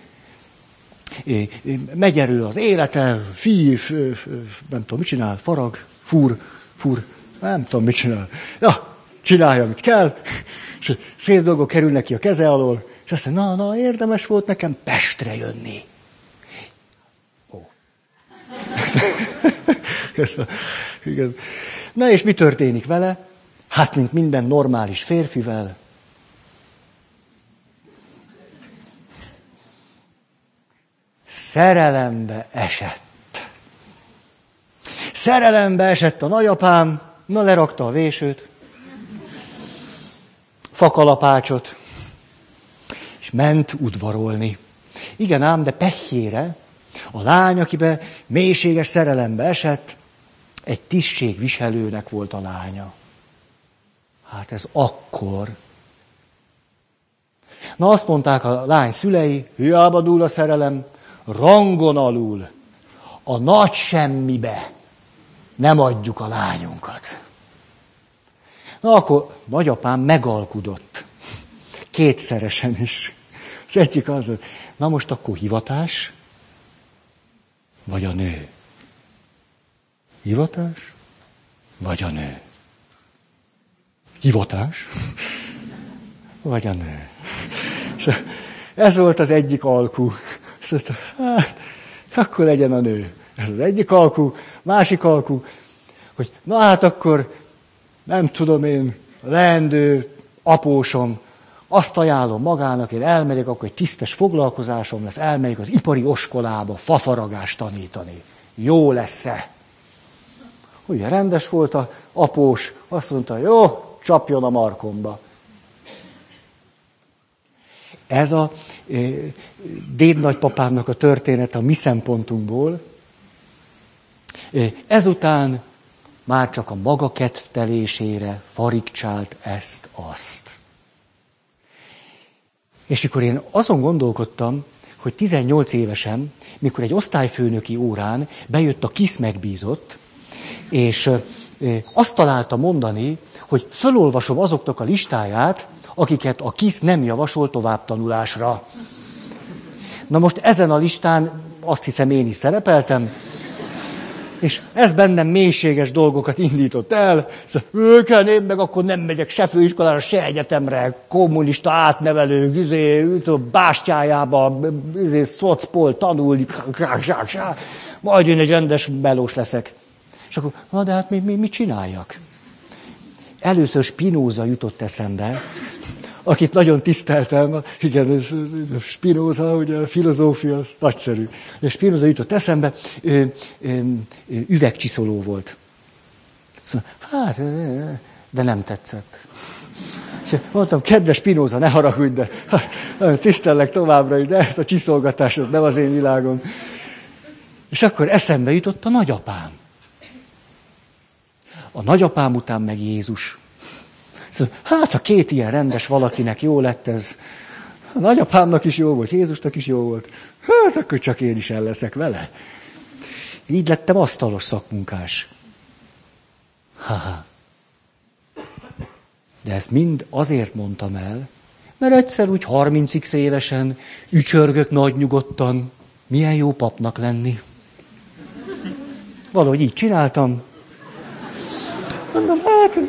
Megy erő az élete, fív, nem tudom, mit csinál, farag, fúr, fúr, nem tudom, mit csinál. Ja, csinálja, amit kell, és szép dolgok kerülnek a keze alól, és azt mondja, na, na, érdemes volt nekem Pestre jönni. Ó. Igen. Na és mi történik vele? Hát, mint minden normális férfivel, szerelembe esett. Szerelembe esett a nagyapám, na lerakta a vésőt, fakalapácsot, és ment udvarolni. Igen ám, de pehjére a lány, akibe mélységes szerelembe esett, egy tisztségviselőnek volt a lánya. Hát ez akkor. Na azt mondták a lány szülei, hiába dúl a szerelem, rangon alul, a nagy semmibe nem adjuk a lányunkat. Na akkor nagyapám megalkudott. Kétszeresen is. Az egyik az, hogy na most akkor hivatás, vagy a nő? Hivatás, vagy a nő? Hivatás, vagy a nő? És ez volt az egyik alkú. Azt mondta, hát, akkor legyen a nő. Ez az egyik alkú, másik alkú, hogy na hát akkor, nem tudom én, leendő apósom, azt ajánlom magának, én elmegyek, akkor egy tisztes foglalkozásom lesz, elmegyek az ipari oskolába fafaragást tanítani. Jó lesz-e? Ugye rendes volt a após, azt mondta, jó, csapjon a markomba. Ez a déd nagypapámnak a történet a mi szempontunkból. Ezután már csak a maga kettelésére farigcsált ezt-azt. És mikor én azon gondolkodtam, hogy 18 évesen, mikor egy osztályfőnöki órán bejött a KISZ megbízott, és azt találta mondani, hogy fölolvasom azoknak a listáját, akiket a KISZ nem javasol továbbtanulásra. Na most ezen a listán azt hiszem én is szerepeltem, és ez bennem mélységes dolgokat indított el. Szóval, én meg akkor nem megyek se főiskolára, se egyetemre, kommunista átnevelő, izé, bástyájába, izé, szocpol, tanulni, majd én egy rendes melós leszek. És akkor, na de hát mi, mi, mit csináljak? Először Spinoza jutott eszembe, akit nagyon tiszteltem, igen, Spinoza, ugye a filozófia nagyszerű. És Spinoza jutott eszembe, ő, ő, ő, üvegcsiszoló volt. Szóval, hát, de nem tetszett. És mondtam, kedves Spinoza, ne haragudj, de hát, tisztellek továbbra is, de ezt a csiszolgatás, ez nem az én világom. És akkor eszembe jutott a nagyapám. A nagyapám után meg Jézus. Szóval, hát a két ilyen rendes valakinek jó lett ez. A nagyapámnak is jó volt, Jézusnak is jó volt. Hát akkor csak én is el leszek vele. Így lettem asztalos szakmunkás. Ha-ha. De ezt mind azért mondtam el, mert egyszer úgy 30 évesen ücsörgök nagy nyugodtan, milyen jó papnak lenni. Valahogy így csináltam. Mondom, hát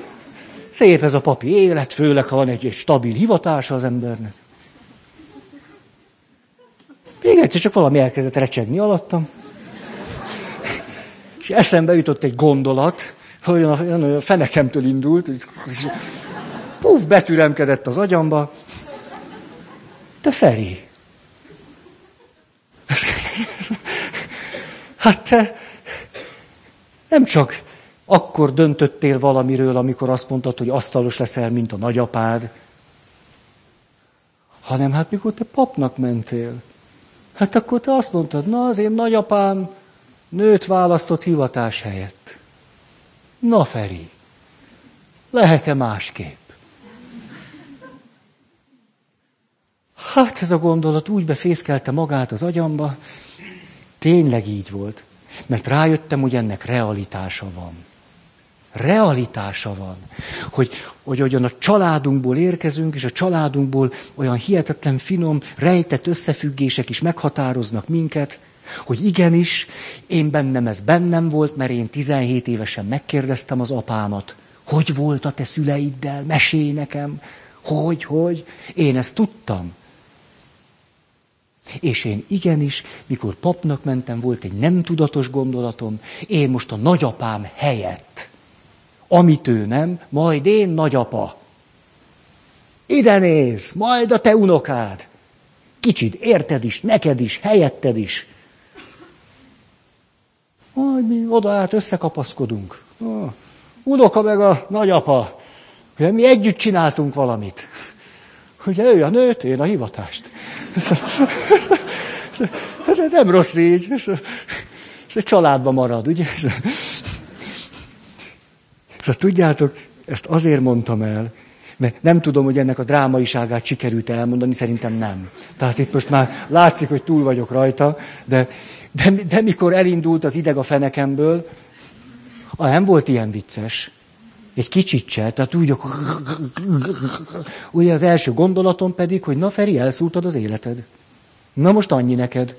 Szép ez a papi élet, főleg, ha van egy, egy stabil hivatása az embernek. Még egyszer csak valami elkezdett recsegni alattam. És eszembe jutott egy gondolat, hogy olyan, a fenekemtől indult, és puf, betüremkedett az agyamba. Te Feri, hát te nem csak akkor döntöttél valamiről, amikor azt mondtad, hogy asztalos leszel, mint a nagyapád, hanem hát mikor te papnak mentél. Hát akkor te azt mondtad, na az én nagyapám nőt választott hivatás helyett. Na Feri, lehet-e másképp? Hát ez a gondolat úgy befészkelte magát az agyamba, tényleg így volt. Mert rájöttem, hogy ennek realitása van realitása van. Hogy, hogy olyan a családunkból érkezünk, és a családunkból olyan hihetetlen finom, rejtett összefüggések is meghatároznak minket, hogy igenis, én bennem ez bennem volt, mert én 17 évesen megkérdeztem az apámat, hogy volt a te szüleiddel, mesélj nekem, hogy, hogy, én ezt tudtam. És én igenis, mikor papnak mentem, volt egy nem tudatos gondolatom, én most a nagyapám helyett amit ő nem, majd én nagyapa. Ide néz, majd a te unokád. Kicsit érted is, neked is, helyetted is. Majd mi oda át összekapaszkodunk. Oh, unoka meg a nagyapa. Ugye mi együtt csináltunk valamit. Ugye ő a nőt, én a hivatást. Ez nem rossz így. Ez családban marad, ugye? Szóval tudjátok, ezt azért mondtam el, mert nem tudom, hogy ennek a drámaiságát sikerült elmondani, szerintem nem. Tehát itt most már látszik, hogy túl vagyok rajta, de, de, de mikor elindult az ideg a fenekemből, ah, nem volt ilyen vicces. Egy kicsit se, tehát úgy, ugye az első gondolatom pedig, hogy na Feri, elszúrtad az életed. Na most annyi neked.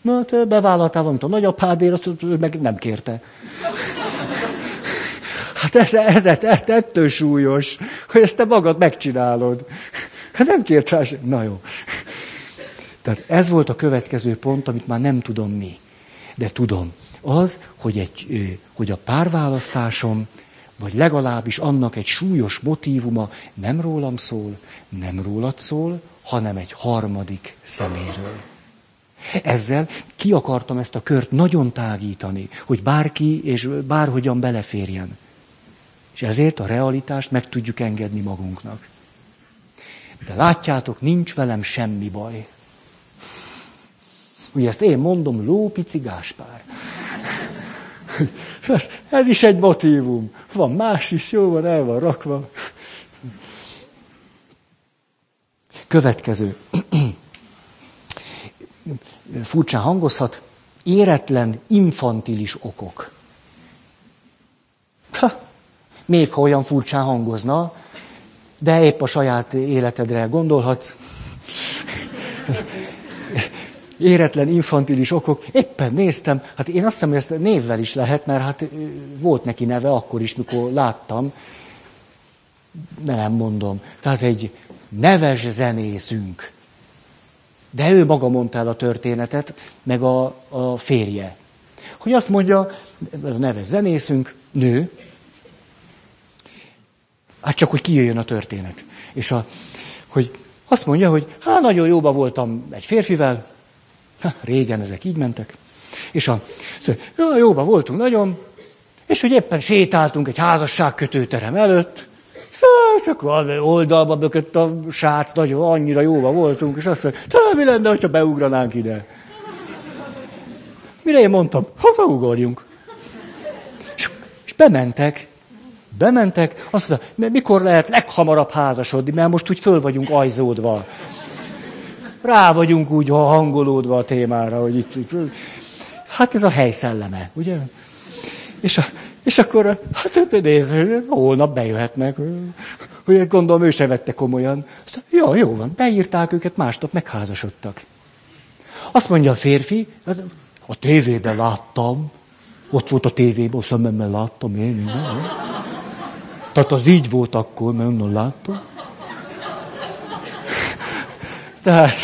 Na, te bevállaltál valamit a nagyapádért, azt meg nem kérte. Hát ez, ez, ez, ettől súlyos, hogy ezt te magad megcsinálod. Hát nem kért rá sem. Na jó. Tehát ez volt a következő pont, amit már nem tudom mi. De tudom. Az, hogy, egy, hogy a párválasztásom, vagy legalábbis annak egy súlyos motívuma nem rólam szól, nem rólad szól, hanem egy harmadik szeméről. Ezzel ki akartam ezt a kört nagyon tágítani, hogy bárki és bárhogyan beleférjen. És ezért a realitást meg tudjuk engedni magunknak. De látjátok, nincs velem semmi baj. Ugye ezt én mondom, lópici Gáspár. Ez is egy motívum. Van más is, jó van, el van rakva. Következő. Furcsán hangozhat. Éretlen, infantilis okok. Még ha olyan furcsán hangozna, de épp a saját életedre gondolhatsz. Éretlen, infantilis okok. Éppen néztem, hát én azt hiszem, hogy ezt névvel is lehet, mert hát volt neki neve akkor is, mikor láttam. Nem mondom. Tehát egy neves zenészünk. De ő maga mondta el a történetet, meg a, a férje. Hogy azt mondja, a neves zenészünk, nő, hát csak, hogy kijöjjön a történet. És a, hogy azt mondja, hogy hát nagyon jóba voltam egy férfivel, ha, régen ezek így mentek, és a, szóval, jó, jóba voltunk nagyon, és hogy éppen sétáltunk egy házasságkötőterem előtt, és akkor oldalba bökött a srác, nagyon annyira jóba voltunk, és azt mondja, mi lenne, ha beugranánk ide? Mire én mondtam, ha ugorjunk. És, és bementek, bementek, azt mondta, mikor lehet leghamarabb házasodni, mert most úgy föl vagyunk ajzódva. Rá vagyunk úgy hangolódva a témára, hogy itt, hát ez a hely szelleme, ugye? És, a, és akkor, hát nézd, holnap bejöhetnek. Hogy gondolom, ő se vette komolyan. Azt mondja, jó, jó van, beírták őket, másnap megházasodtak. Azt mondja a férfi, hát a tévében láttam, ott volt a tévében, a szememmel láttam én. Nem? Tehát az így volt akkor, mert onnan láttam. Tehát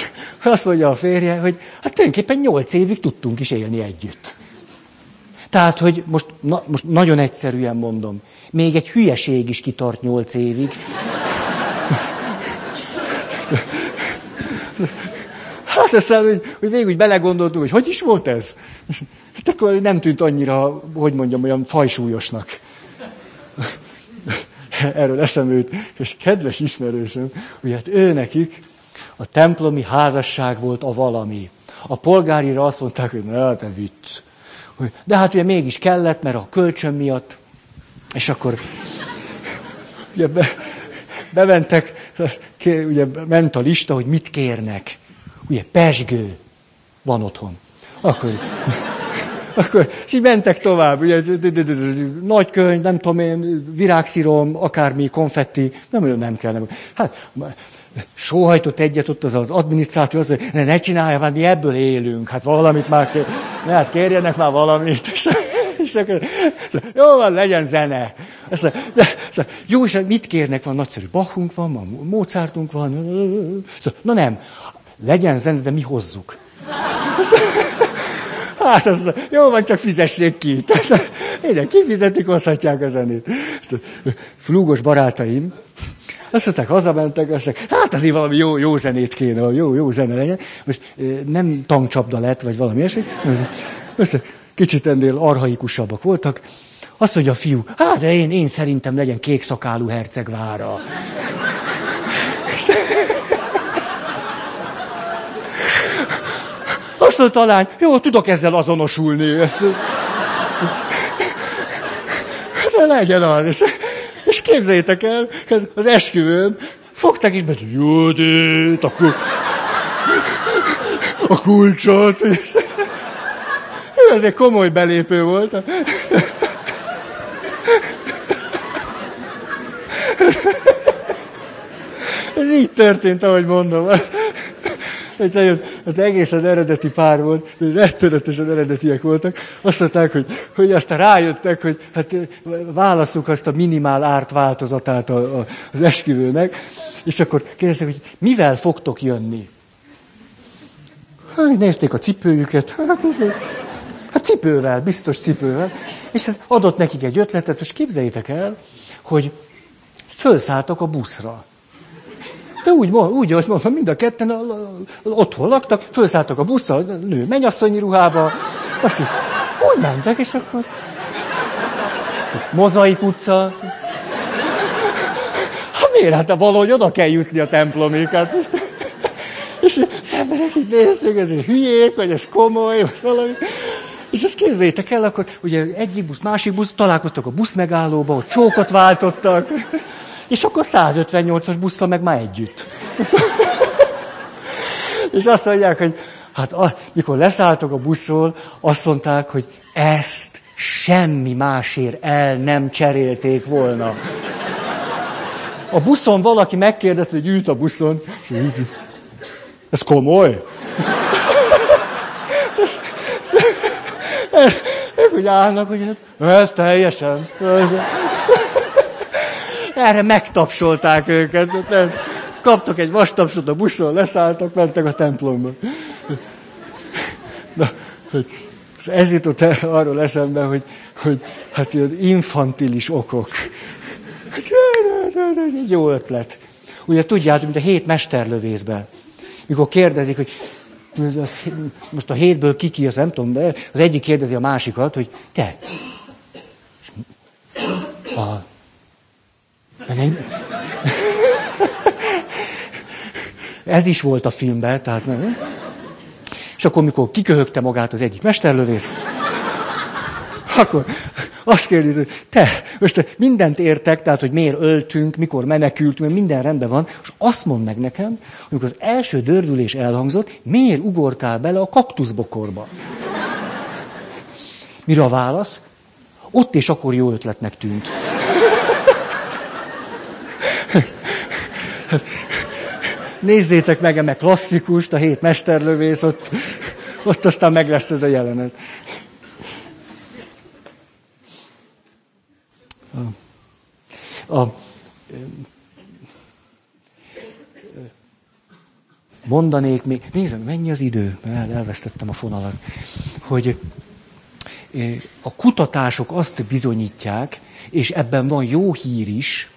azt mondja a férje, hogy hát tulajdonképpen nyolc évig tudtunk is élni együtt. Tehát, hogy most, na, most nagyon egyszerűen mondom, még egy hülyeség is kitart nyolc évig. Hát aztán, hogy, hogy végül úgy belegondoltunk, hogy hogy is volt ez? Hát akkor nem tűnt annyira, hogy mondjam, olyan fajsúlyosnak. Erről eszembe jut, és kedves ismerősöm, hogy hát ő nekik a templomi házasság volt a valami. A polgárira azt mondták, hogy ne, te vicc. De hát ugye mégis kellett, mert a kölcsön miatt. És akkor ugye be, bementek, ugye ment a lista, hogy mit kérnek. Ugye pesgő van otthon. Akkor, akkor, és így mentek tovább, ugye, nagy könyv, nem tudom én, virágszírom, akármi, konfetti, nem, nem kell. Nem. Hát, sóhajtott egyet ott az, az adminisztrátor, az, hogy ne, ne csinálja, hát mi ebből élünk, hát valamit már, kér, ne, hát kérjenek már valamit. És, és akkor, jó van, legyen zene. Azt mondja, de, azt jó, és mit kérnek? Van nagyszerű Bachunk van, van Mozartunk van. Na nem, legyen zene, de mi hozzuk. Hát az, jó van, csak fizessék ki. Ide kifizetik, hozhatják a zenét. Flúgos barátaim, azt mondták, hazamentek, azt mondták, hát azért valami jó, jó zenét kéne, jó, jó zene legyen. Most nem tankcsapda lett, vagy valami ilyesmi. Kicsit ennél arhaikusabbak voltak. Azt mondja a fiú, hát de én, én szerintem legyen kékszakálú hercegvára. Azt a lány, jó, tudok ezzel azonosulni. Ezt, de legyen az. És, és képzeljétek el, ez az esküvőn fogták is be, Judit, a, kul- a kulcsot. És, ez egy komoly belépő volt. Ez így történt, ahogy mondom. Egy az egészen eredeti pár volt, rettenetesen eredetiek voltak. Azt mondták, hogy, hogy aztán rájöttek, hogy hát válaszuk azt a minimál árt változatát a, a, az esküvőnek, és akkor kérdezték, hogy mivel fogtok jönni? Hát, nézték a cipőjüket, hát ez Hát cipővel, biztos cipővel. És ez adott nekik egy ötletet, és képzeljétek el, hogy fölszálltak a buszra. De úgy, úgy ahogy mondom, mind a ketten otthon laktak, felszálltak a buszra, nő mennyasszonyi ruhába, azt így, úgy mentek, és akkor mozaik utca. Hát miért? Hát valahogy oda kell jutni a templomig. Hát, és, és az emberek így nézték, ez hülyék, vagy ez komoly, vagy valami. És ezt képzeljétek el, akkor ugye egyik busz, másik busz, találkoztak a busz megállóba, ott csókot váltottak, és akkor 158-as busszal meg már együtt. És azt mondják, hogy hát mikor leszálltok a buszról, azt mondták, hogy ezt semmi másért el nem cserélték volna. A buszon valaki megkérdezte, hogy ült a buszon, ez komoly? Ők úgy állnak, hogy hát, ez teljesen. Ez, erre megtapsolták őket. Kaptak egy vastapsot a buszon, leszálltak, mentek a templomba. Na, hogy ez jutott arról eszembe, hogy, hogy hát ilyen infantilis okok. Hát, egy jó ötlet. Ugye tudjátok, mint a hét mesterlövészben. Mikor kérdezik, hogy most a hétből ki ki, az nem tudom, de az egyik kérdezi a másikat, hogy te, a, ez is volt a filmben, tehát nem. És akkor, mikor kiköhögte magát az egyik mesterlövész, akkor azt kérdezi, hogy te, most mindent értek, tehát, hogy miért öltünk, mikor menekültünk, minden rendben van, és azt mond meg nekem, amikor az első dördülés elhangzott, miért ugortál bele a kaktuszbokorba? Mire a válasz? Ott és akkor jó ötletnek tűnt. Nézzétek meg eme klasszikust, a hét mesterlövész, ott, ott aztán meg lesz ez a jelenet. A, a, mondanék még, nézem, mennyi az idő, El, elvesztettem a fonalat, hogy a kutatások azt bizonyítják, és ebben van jó hír is,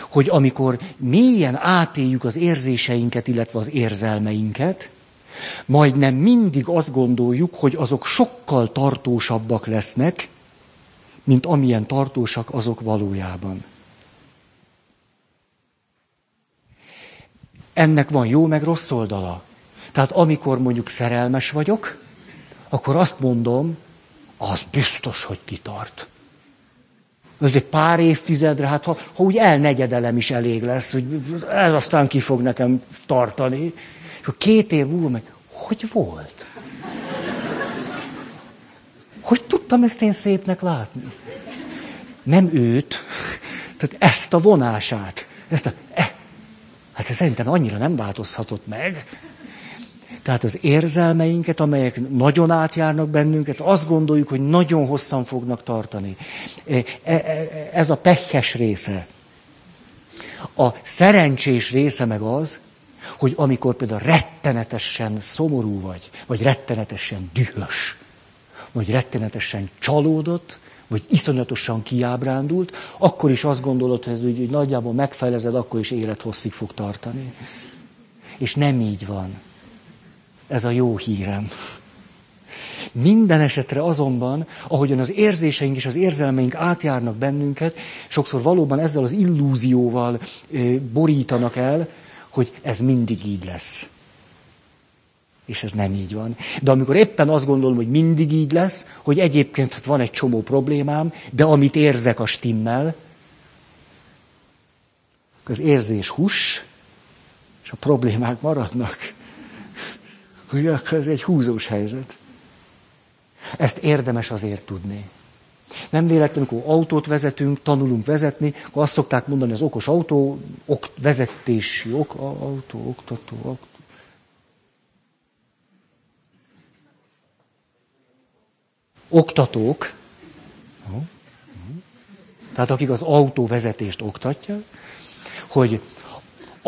hogy amikor mélyen átéljük az érzéseinket, illetve az érzelmeinket, majdnem mindig azt gondoljuk, hogy azok sokkal tartósabbak lesznek, mint amilyen tartósak azok valójában. Ennek van jó meg rossz oldala. Tehát amikor mondjuk szerelmes vagyok, akkor azt mondom, az biztos, hogy kitart. Ez egy pár évtizedre, hát ha, ha úgy elnegyedelem is elég lesz, hogy ez aztán ki fog nekem tartani. És két év múlva meg, hogy volt? Hogy tudtam ezt én szépnek látni? Nem őt, tehát ezt a vonását. Ezt a, e, hát ez szerintem annyira nem változhatott meg. Tehát az érzelmeinket, amelyek nagyon átjárnak bennünket, azt gondoljuk, hogy nagyon hosszan fognak tartani. E, e, e, ez a pehes része. A szerencsés része meg az, hogy amikor például rettenetesen szomorú vagy, vagy rettenetesen dühös, vagy rettenetesen csalódott, vagy iszonyatosan kiábrándult, akkor is azt gondolod, hogy ez úgy, úgy nagyjából megfelezed, akkor is élethosszig fog tartani. És nem így van. Ez a jó hírem. Minden esetre azonban, ahogyan az érzéseink és az érzelmeink átjárnak bennünket, sokszor valóban ezzel az illúzióval borítanak el, hogy ez mindig így lesz. És ez nem így van. De amikor éppen azt gondolom, hogy mindig így lesz, hogy egyébként hát van egy csomó problémám, de amit érzek a stimmel, az érzés hús, és a problémák maradnak. Ugye, ez egy húzós helyzet. Ezt érdemes azért tudni. Nem véletlenül, amikor autót vezetünk, tanulunk vezetni, akkor azt szokták mondani, az okos autó, ok, vezetési ok, autó, oktató, ok. Oktatók, tehát akik az autóvezetést oktatják, hogy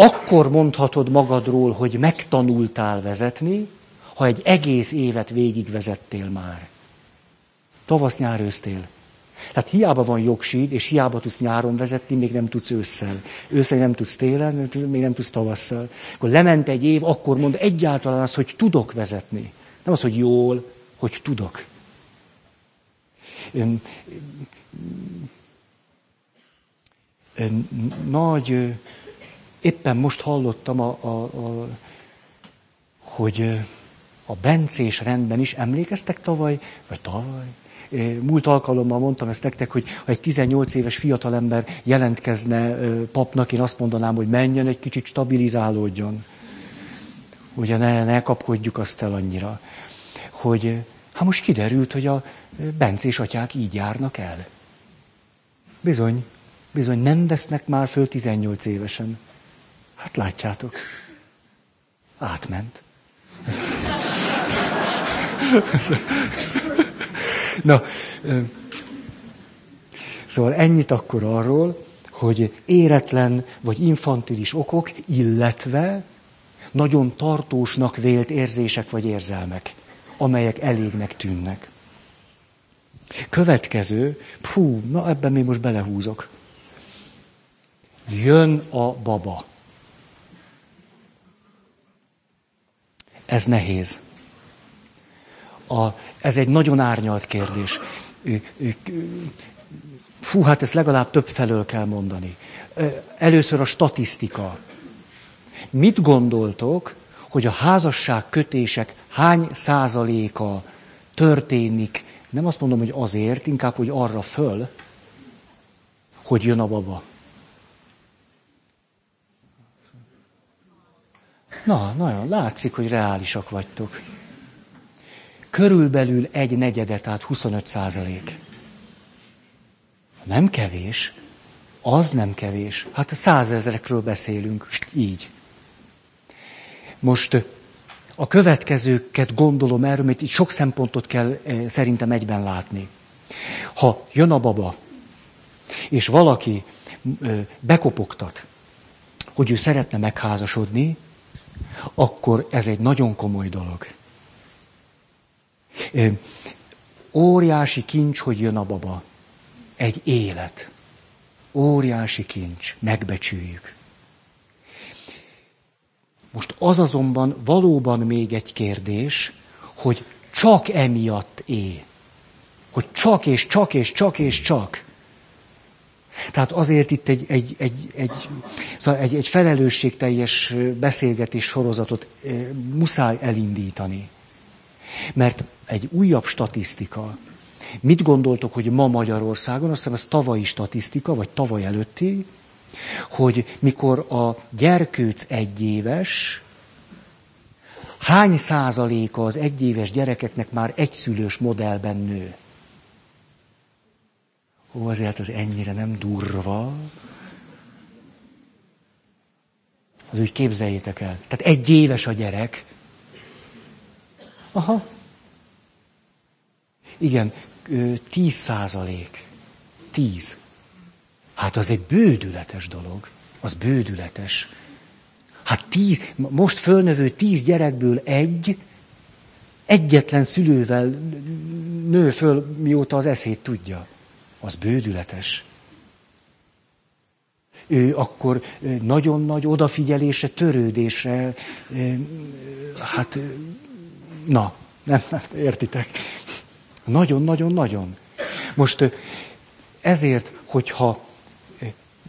akkor mondhatod magadról, hogy megtanultál vezetni, ha egy egész évet végigvezettél már. Tavasz, nyár, ősztél. Tehát hiába van jogsíd, és hiába tudsz nyáron vezetni, még nem tudsz ősszel. Ősszel nem tudsz télen, még nem tudsz tavasszal. Akkor lement egy év, akkor mond egyáltalán azt, hogy tudok vezetni. Nem az, hogy jól, hogy tudok. Ön, ön, nagy, éppen most hallottam, a, a, a, hogy a bencés rendben is, emlékeztek tavaly, vagy tavaly? Múlt alkalommal mondtam ezt nektek, hogy ha egy 18 éves fiatalember jelentkezne papnak, én azt mondanám, hogy menjen egy kicsit stabilizálódjon. Ugye ne, ne kapkodjuk azt el annyira. Hogy hát most kiderült, hogy a bencés atyák így járnak el. Bizony, bizony nem vesznek már föl 18 évesen. Hát látjátok. Átment. Na, szóval ennyit akkor arról, hogy éretlen vagy infantilis okok, illetve nagyon tartósnak vélt érzések vagy érzelmek, amelyek elégnek tűnnek. Következő, fú, na ebben még most belehúzok. Jön a baba. Ez nehéz. A, ez egy nagyon árnyalt kérdés. Fú, hát ezt legalább több felől kell mondani. Először a statisztika. Mit gondoltok, hogy a házasság kötések hány százaléka történik, nem azt mondom, hogy azért, inkább, hogy arra föl, hogy jön a baba. Na, nagyon látszik, hogy reálisak vagytok. Körülbelül egy negyedet, tehát 25 százalék. Nem kevés. Az nem kevés. Hát a százezrekről beszélünk. Így. Most a következőket gondolom erről, mert itt sok szempontot kell szerintem egyben látni. Ha jön a baba, és valaki bekopogtat, hogy ő szeretne megházasodni, akkor ez egy nagyon komoly dolog. Óriási kincs, hogy jön a baba. Egy élet. Óriási kincs. Megbecsüljük. Most az azonban valóban még egy kérdés, hogy csak emiatt é. Hogy csak és csak és csak és csak. Tehát azért itt egy, egy, egy, egy, szóval egy, egy felelősségteljes beszélgetés sorozatot muszáj elindítani. Mert egy újabb statisztika. Mit gondoltok, hogy ma Magyarországon, azt hiszem ez tavalyi statisztika, vagy tavaly előtti, hogy mikor a gyerkőc egyéves, hány százaléka az egyéves gyerekeknek már egyszülős modellben nő? Ó, azért az ennyire nem durva. Az úgy képzeljétek el. Tehát egy éves a gyerek. Aha. Igen, tíz százalék. Tíz. Hát az egy bődületes dolog. Az bődületes. Hát tíz, most fölnövő tíz gyerekből egy egyetlen szülővel nő föl, mióta az eszét tudja. Az bődületes. Ő akkor nagyon nagy odafigyelésre, törődésre, hát, na, nem, nem értitek. Nagyon-nagyon-nagyon. Most ezért, hogyha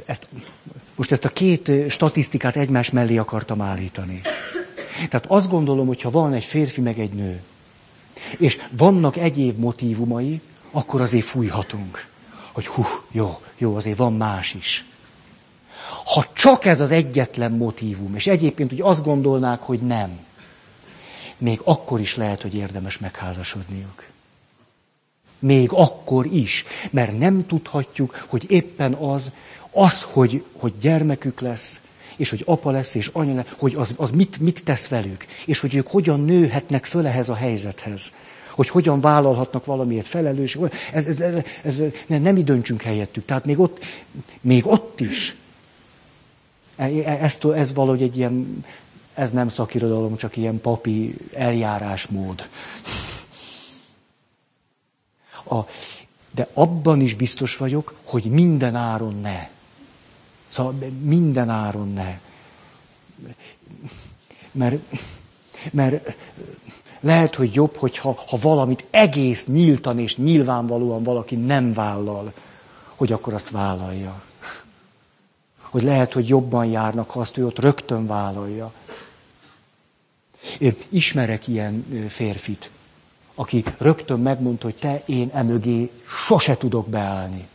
ezt, most ezt a két statisztikát egymás mellé akartam állítani. Tehát azt gondolom, hogy ha van egy férfi meg egy nő, és vannak egyéb motívumai, akkor azért fújhatunk, hogy hú, jó, jó, azért van más is. Ha csak ez az egyetlen motívum, és egyébként hogy azt gondolnák, hogy nem, még akkor is lehet, hogy érdemes megházasodniuk. Még akkor is, mert nem tudhatjuk, hogy éppen az, az, hogy, hogy gyermekük lesz, és hogy apa lesz, és anya lesz, hogy az, az mit, mit tesz velük, és hogy ők hogyan nőhetnek föl ehhez a helyzethez, hogy hogyan vállalhatnak valamiért felelős. Ez, ez, ez, ez, nem mi döntsünk helyettük. Tehát még ott, még ott is. E, e, ez, ez valahogy egy ilyen, ez nem szakirodalom, csak ilyen papi eljárásmód. A, de abban is biztos vagyok, hogy minden áron ne. Szóval minden áron ne. Mert, mert lehet, hogy jobb, hogyha ha valamit egész nyíltan és nyilvánvalóan valaki nem vállal, hogy akkor azt vállalja. Hogy lehet, hogy jobban járnak, ha azt ő ott rögtön vállalja. Ismerek ilyen férfit, aki rögtön megmondta, hogy te, én emögé sose tudok beállni.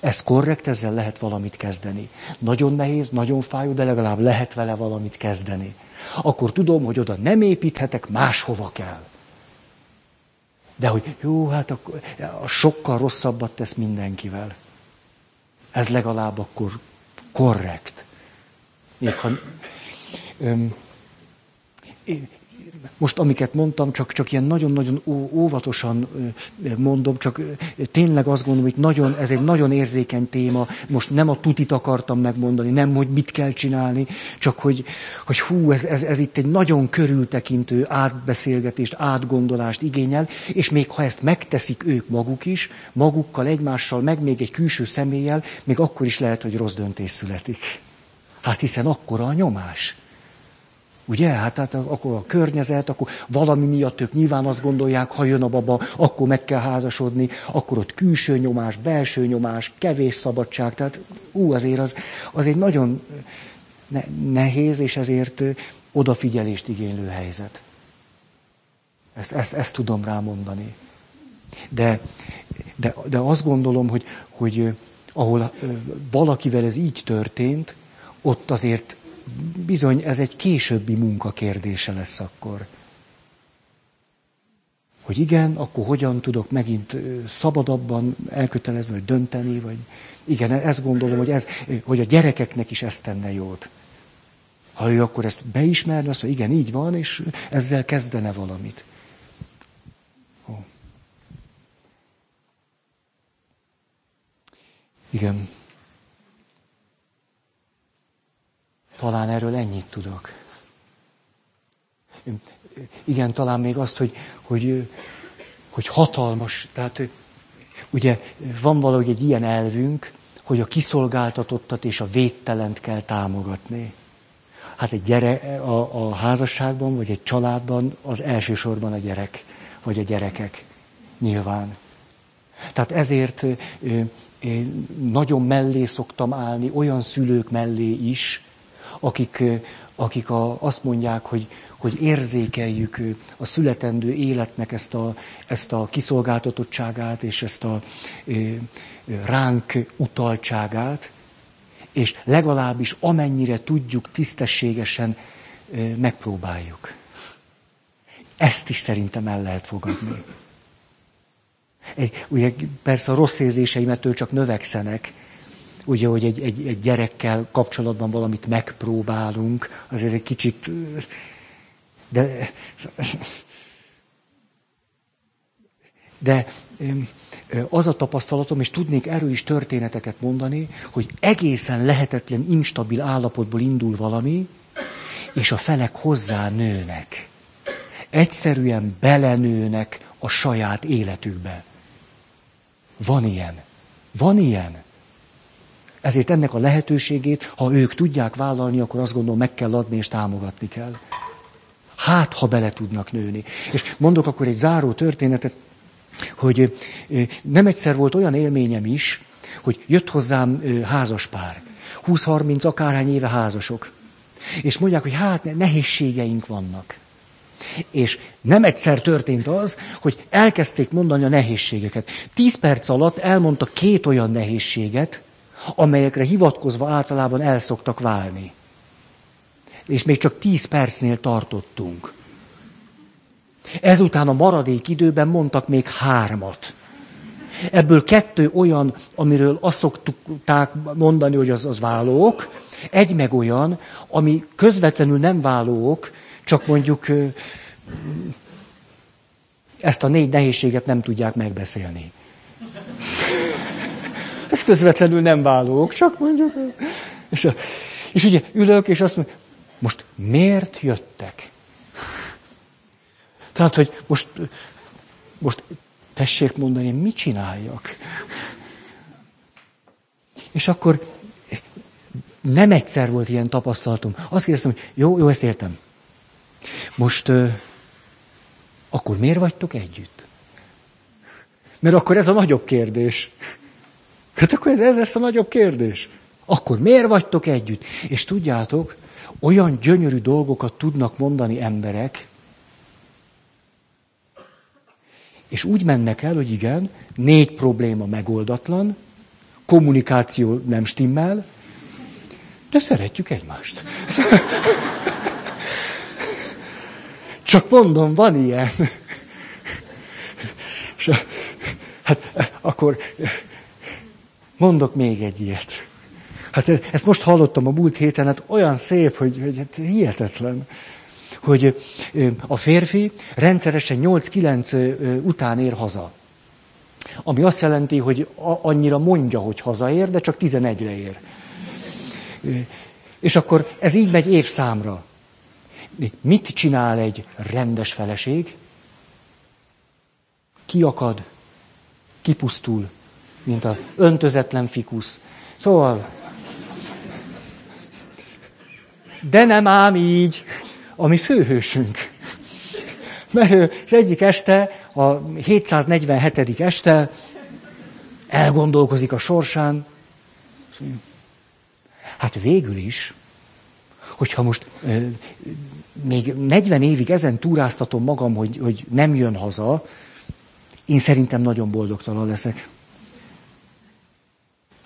Ez korrekt, ezzel lehet valamit kezdeni. Nagyon nehéz, nagyon fájó, de legalább lehet vele valamit kezdeni. Akkor tudom, hogy oda nem építhetek, máshova kell. De hogy jó, hát akkor a sokkal rosszabbat tesz mindenkivel. Ez legalább akkor korrekt. Még ha, öm, most amiket mondtam, csak, csak ilyen nagyon-nagyon óvatosan mondom, csak tényleg azt gondolom, hogy nagyon, ez egy nagyon érzékeny téma, most nem a tutit akartam megmondani, nem, hogy mit kell csinálni, csak hogy, hogy hú, ez, ez, ez itt egy nagyon körültekintő átbeszélgetést, átgondolást igényel, és még ha ezt megteszik ők maguk is, magukkal, egymással, meg még egy külső személlyel, még akkor is lehet, hogy rossz döntés születik. Hát hiszen akkora a nyomás. Ugye? Hát, hát akkor a környezet, akkor valami miatt ők nyilván azt gondolják, ha jön a baba, akkor meg kell házasodni, akkor ott külső nyomás, belső nyomás, kevés szabadság. Tehát ú, azért az, az egy nagyon nehéz, és ezért odafigyelést igénylő helyzet. Ezt, ezt, ezt tudom rámondani. De, de, de azt gondolom, hogy, hogy ahol valakivel ez így történt, ott azért bizony ez egy későbbi munka kérdése lesz akkor. Hogy igen, akkor hogyan tudok megint szabadabban elkötelezni, vagy dönteni, vagy igen, ezt gondolom, hogy, ez, hogy a gyerekeknek is ezt tenne jót. Ha ő akkor ezt beismerne, azt mondja, igen, így van, és ezzel kezdene valamit. Ó. Igen. Talán erről ennyit tudok. Igen, talán még azt, hogy, hogy, hogy hatalmas, tehát ugye van valahogy egy ilyen elvünk, hogy a kiszolgáltatottat és a védtelent kell támogatni. Hát egy gyere, a, a házasságban, vagy egy családban az elsősorban a gyerek, vagy a gyerekek, nyilván. Tehát ezért én nagyon mellé szoktam állni, olyan szülők mellé is, akik, akik a, azt mondják, hogy, hogy érzékeljük a születendő életnek ezt a, ezt a kiszolgáltatottságát és ezt a ránk utaltságát, és legalábbis amennyire tudjuk, tisztességesen megpróbáljuk. Ezt is szerintem el lehet fogadni. Ugye persze a rossz érzéseimettől csak növekszenek, ugye, hogy egy, egy, egy gyerekkel kapcsolatban valamit megpróbálunk, azért egy kicsit, de, de az a tapasztalatom, és tudnék erről is történeteket mondani, hogy egészen lehetetlen, instabil állapotból indul valami, és a felek hozzá nőnek. Egyszerűen belenőnek a saját életükbe. Van ilyen. Van ilyen. Ezért ennek a lehetőségét, ha ők tudják vállalni, akkor azt gondolom meg kell adni és támogatni kell. Hát, ha bele tudnak nőni. És mondok akkor egy záró történetet, hogy nem egyszer volt olyan élményem is, hogy jött hozzám házas pár. 20-30 akárhány éve házasok. És mondják, hogy hát nehézségeink vannak. És nem egyszer történt az, hogy elkezdték mondani a nehézségeket. Tíz perc alatt elmondta két olyan nehézséget, amelyekre hivatkozva általában el szoktak válni. És még csak tíz percnél tartottunk. Ezután a maradék időben mondtak még hármat. Ebből kettő olyan, amiről azt szokták mondani, hogy az, az vállók, egy meg olyan, ami közvetlenül nem vállók, csak mondjuk ezt a négy nehézséget nem tudják megbeszélni. Ez közvetlenül nem válók, csak mondjuk. És, és ugye ülök, és azt mondom, most miért jöttek? Tehát, hogy most, most tessék mondani, mit csináljak? És akkor nem egyszer volt ilyen tapasztalatom. Azt kérdeztem, hogy jó, jó, ezt értem. Most akkor miért vagytok együtt? Mert akkor ez a nagyobb kérdés. Hát akkor ez, ez lesz a nagyobb kérdés. Akkor miért vagytok együtt? És tudjátok, olyan gyönyörű dolgokat tudnak mondani emberek, és úgy mennek el, hogy igen, négy probléma megoldatlan, kommunikáció nem stimmel, de szeretjük egymást. Csak mondom, van ilyen. És, hát akkor mondok még egy ilyet. Hát ezt most hallottam a múlt héten, hát olyan szép, hogy, hogy hát hihetetlen. Hogy a férfi rendszeresen 8-9 után ér haza. Ami azt jelenti, hogy annyira mondja, hogy hazaér, de csak 11-re ér. És akkor ez így megy évszámra. Mit csinál egy rendes feleség? Kiakad, kipusztul, mint a öntözetlen fikusz. Szóval, de nem ám így, ami főhősünk. Mert az egyik este, a 747. este elgondolkozik a sorsán. Hát végül is, hogyha most euh, még 40 évig ezen túráztatom magam, hogy, hogy nem jön haza, én szerintem nagyon boldogtalan leszek.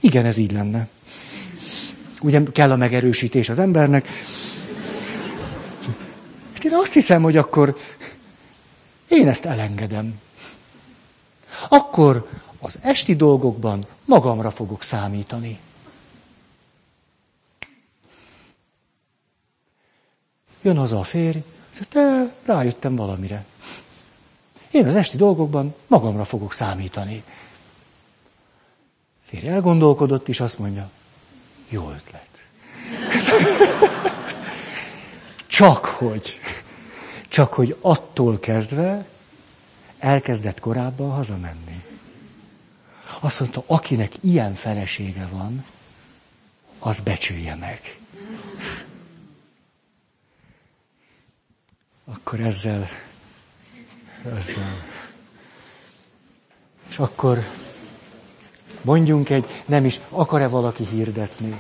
Igen, ez így lenne. Ugye kell a megerősítés az embernek. Hát én azt hiszem, hogy akkor én ezt elengedem. Akkor az esti dolgokban magamra fogok számítani. Jön haza a férj, te rájöttem valamire. Én az esti dolgokban magamra fogok számítani. Férj elgondolkodott, és azt mondja, jó ötlet. Csak hogy, csak hogy attól kezdve elkezdett korábban hazamenni. Azt mondta, akinek ilyen felesége van, az becsülje meg. Akkor ezzel, ezzel. És akkor mondjunk egy, nem is, akar-e valaki hirdetni?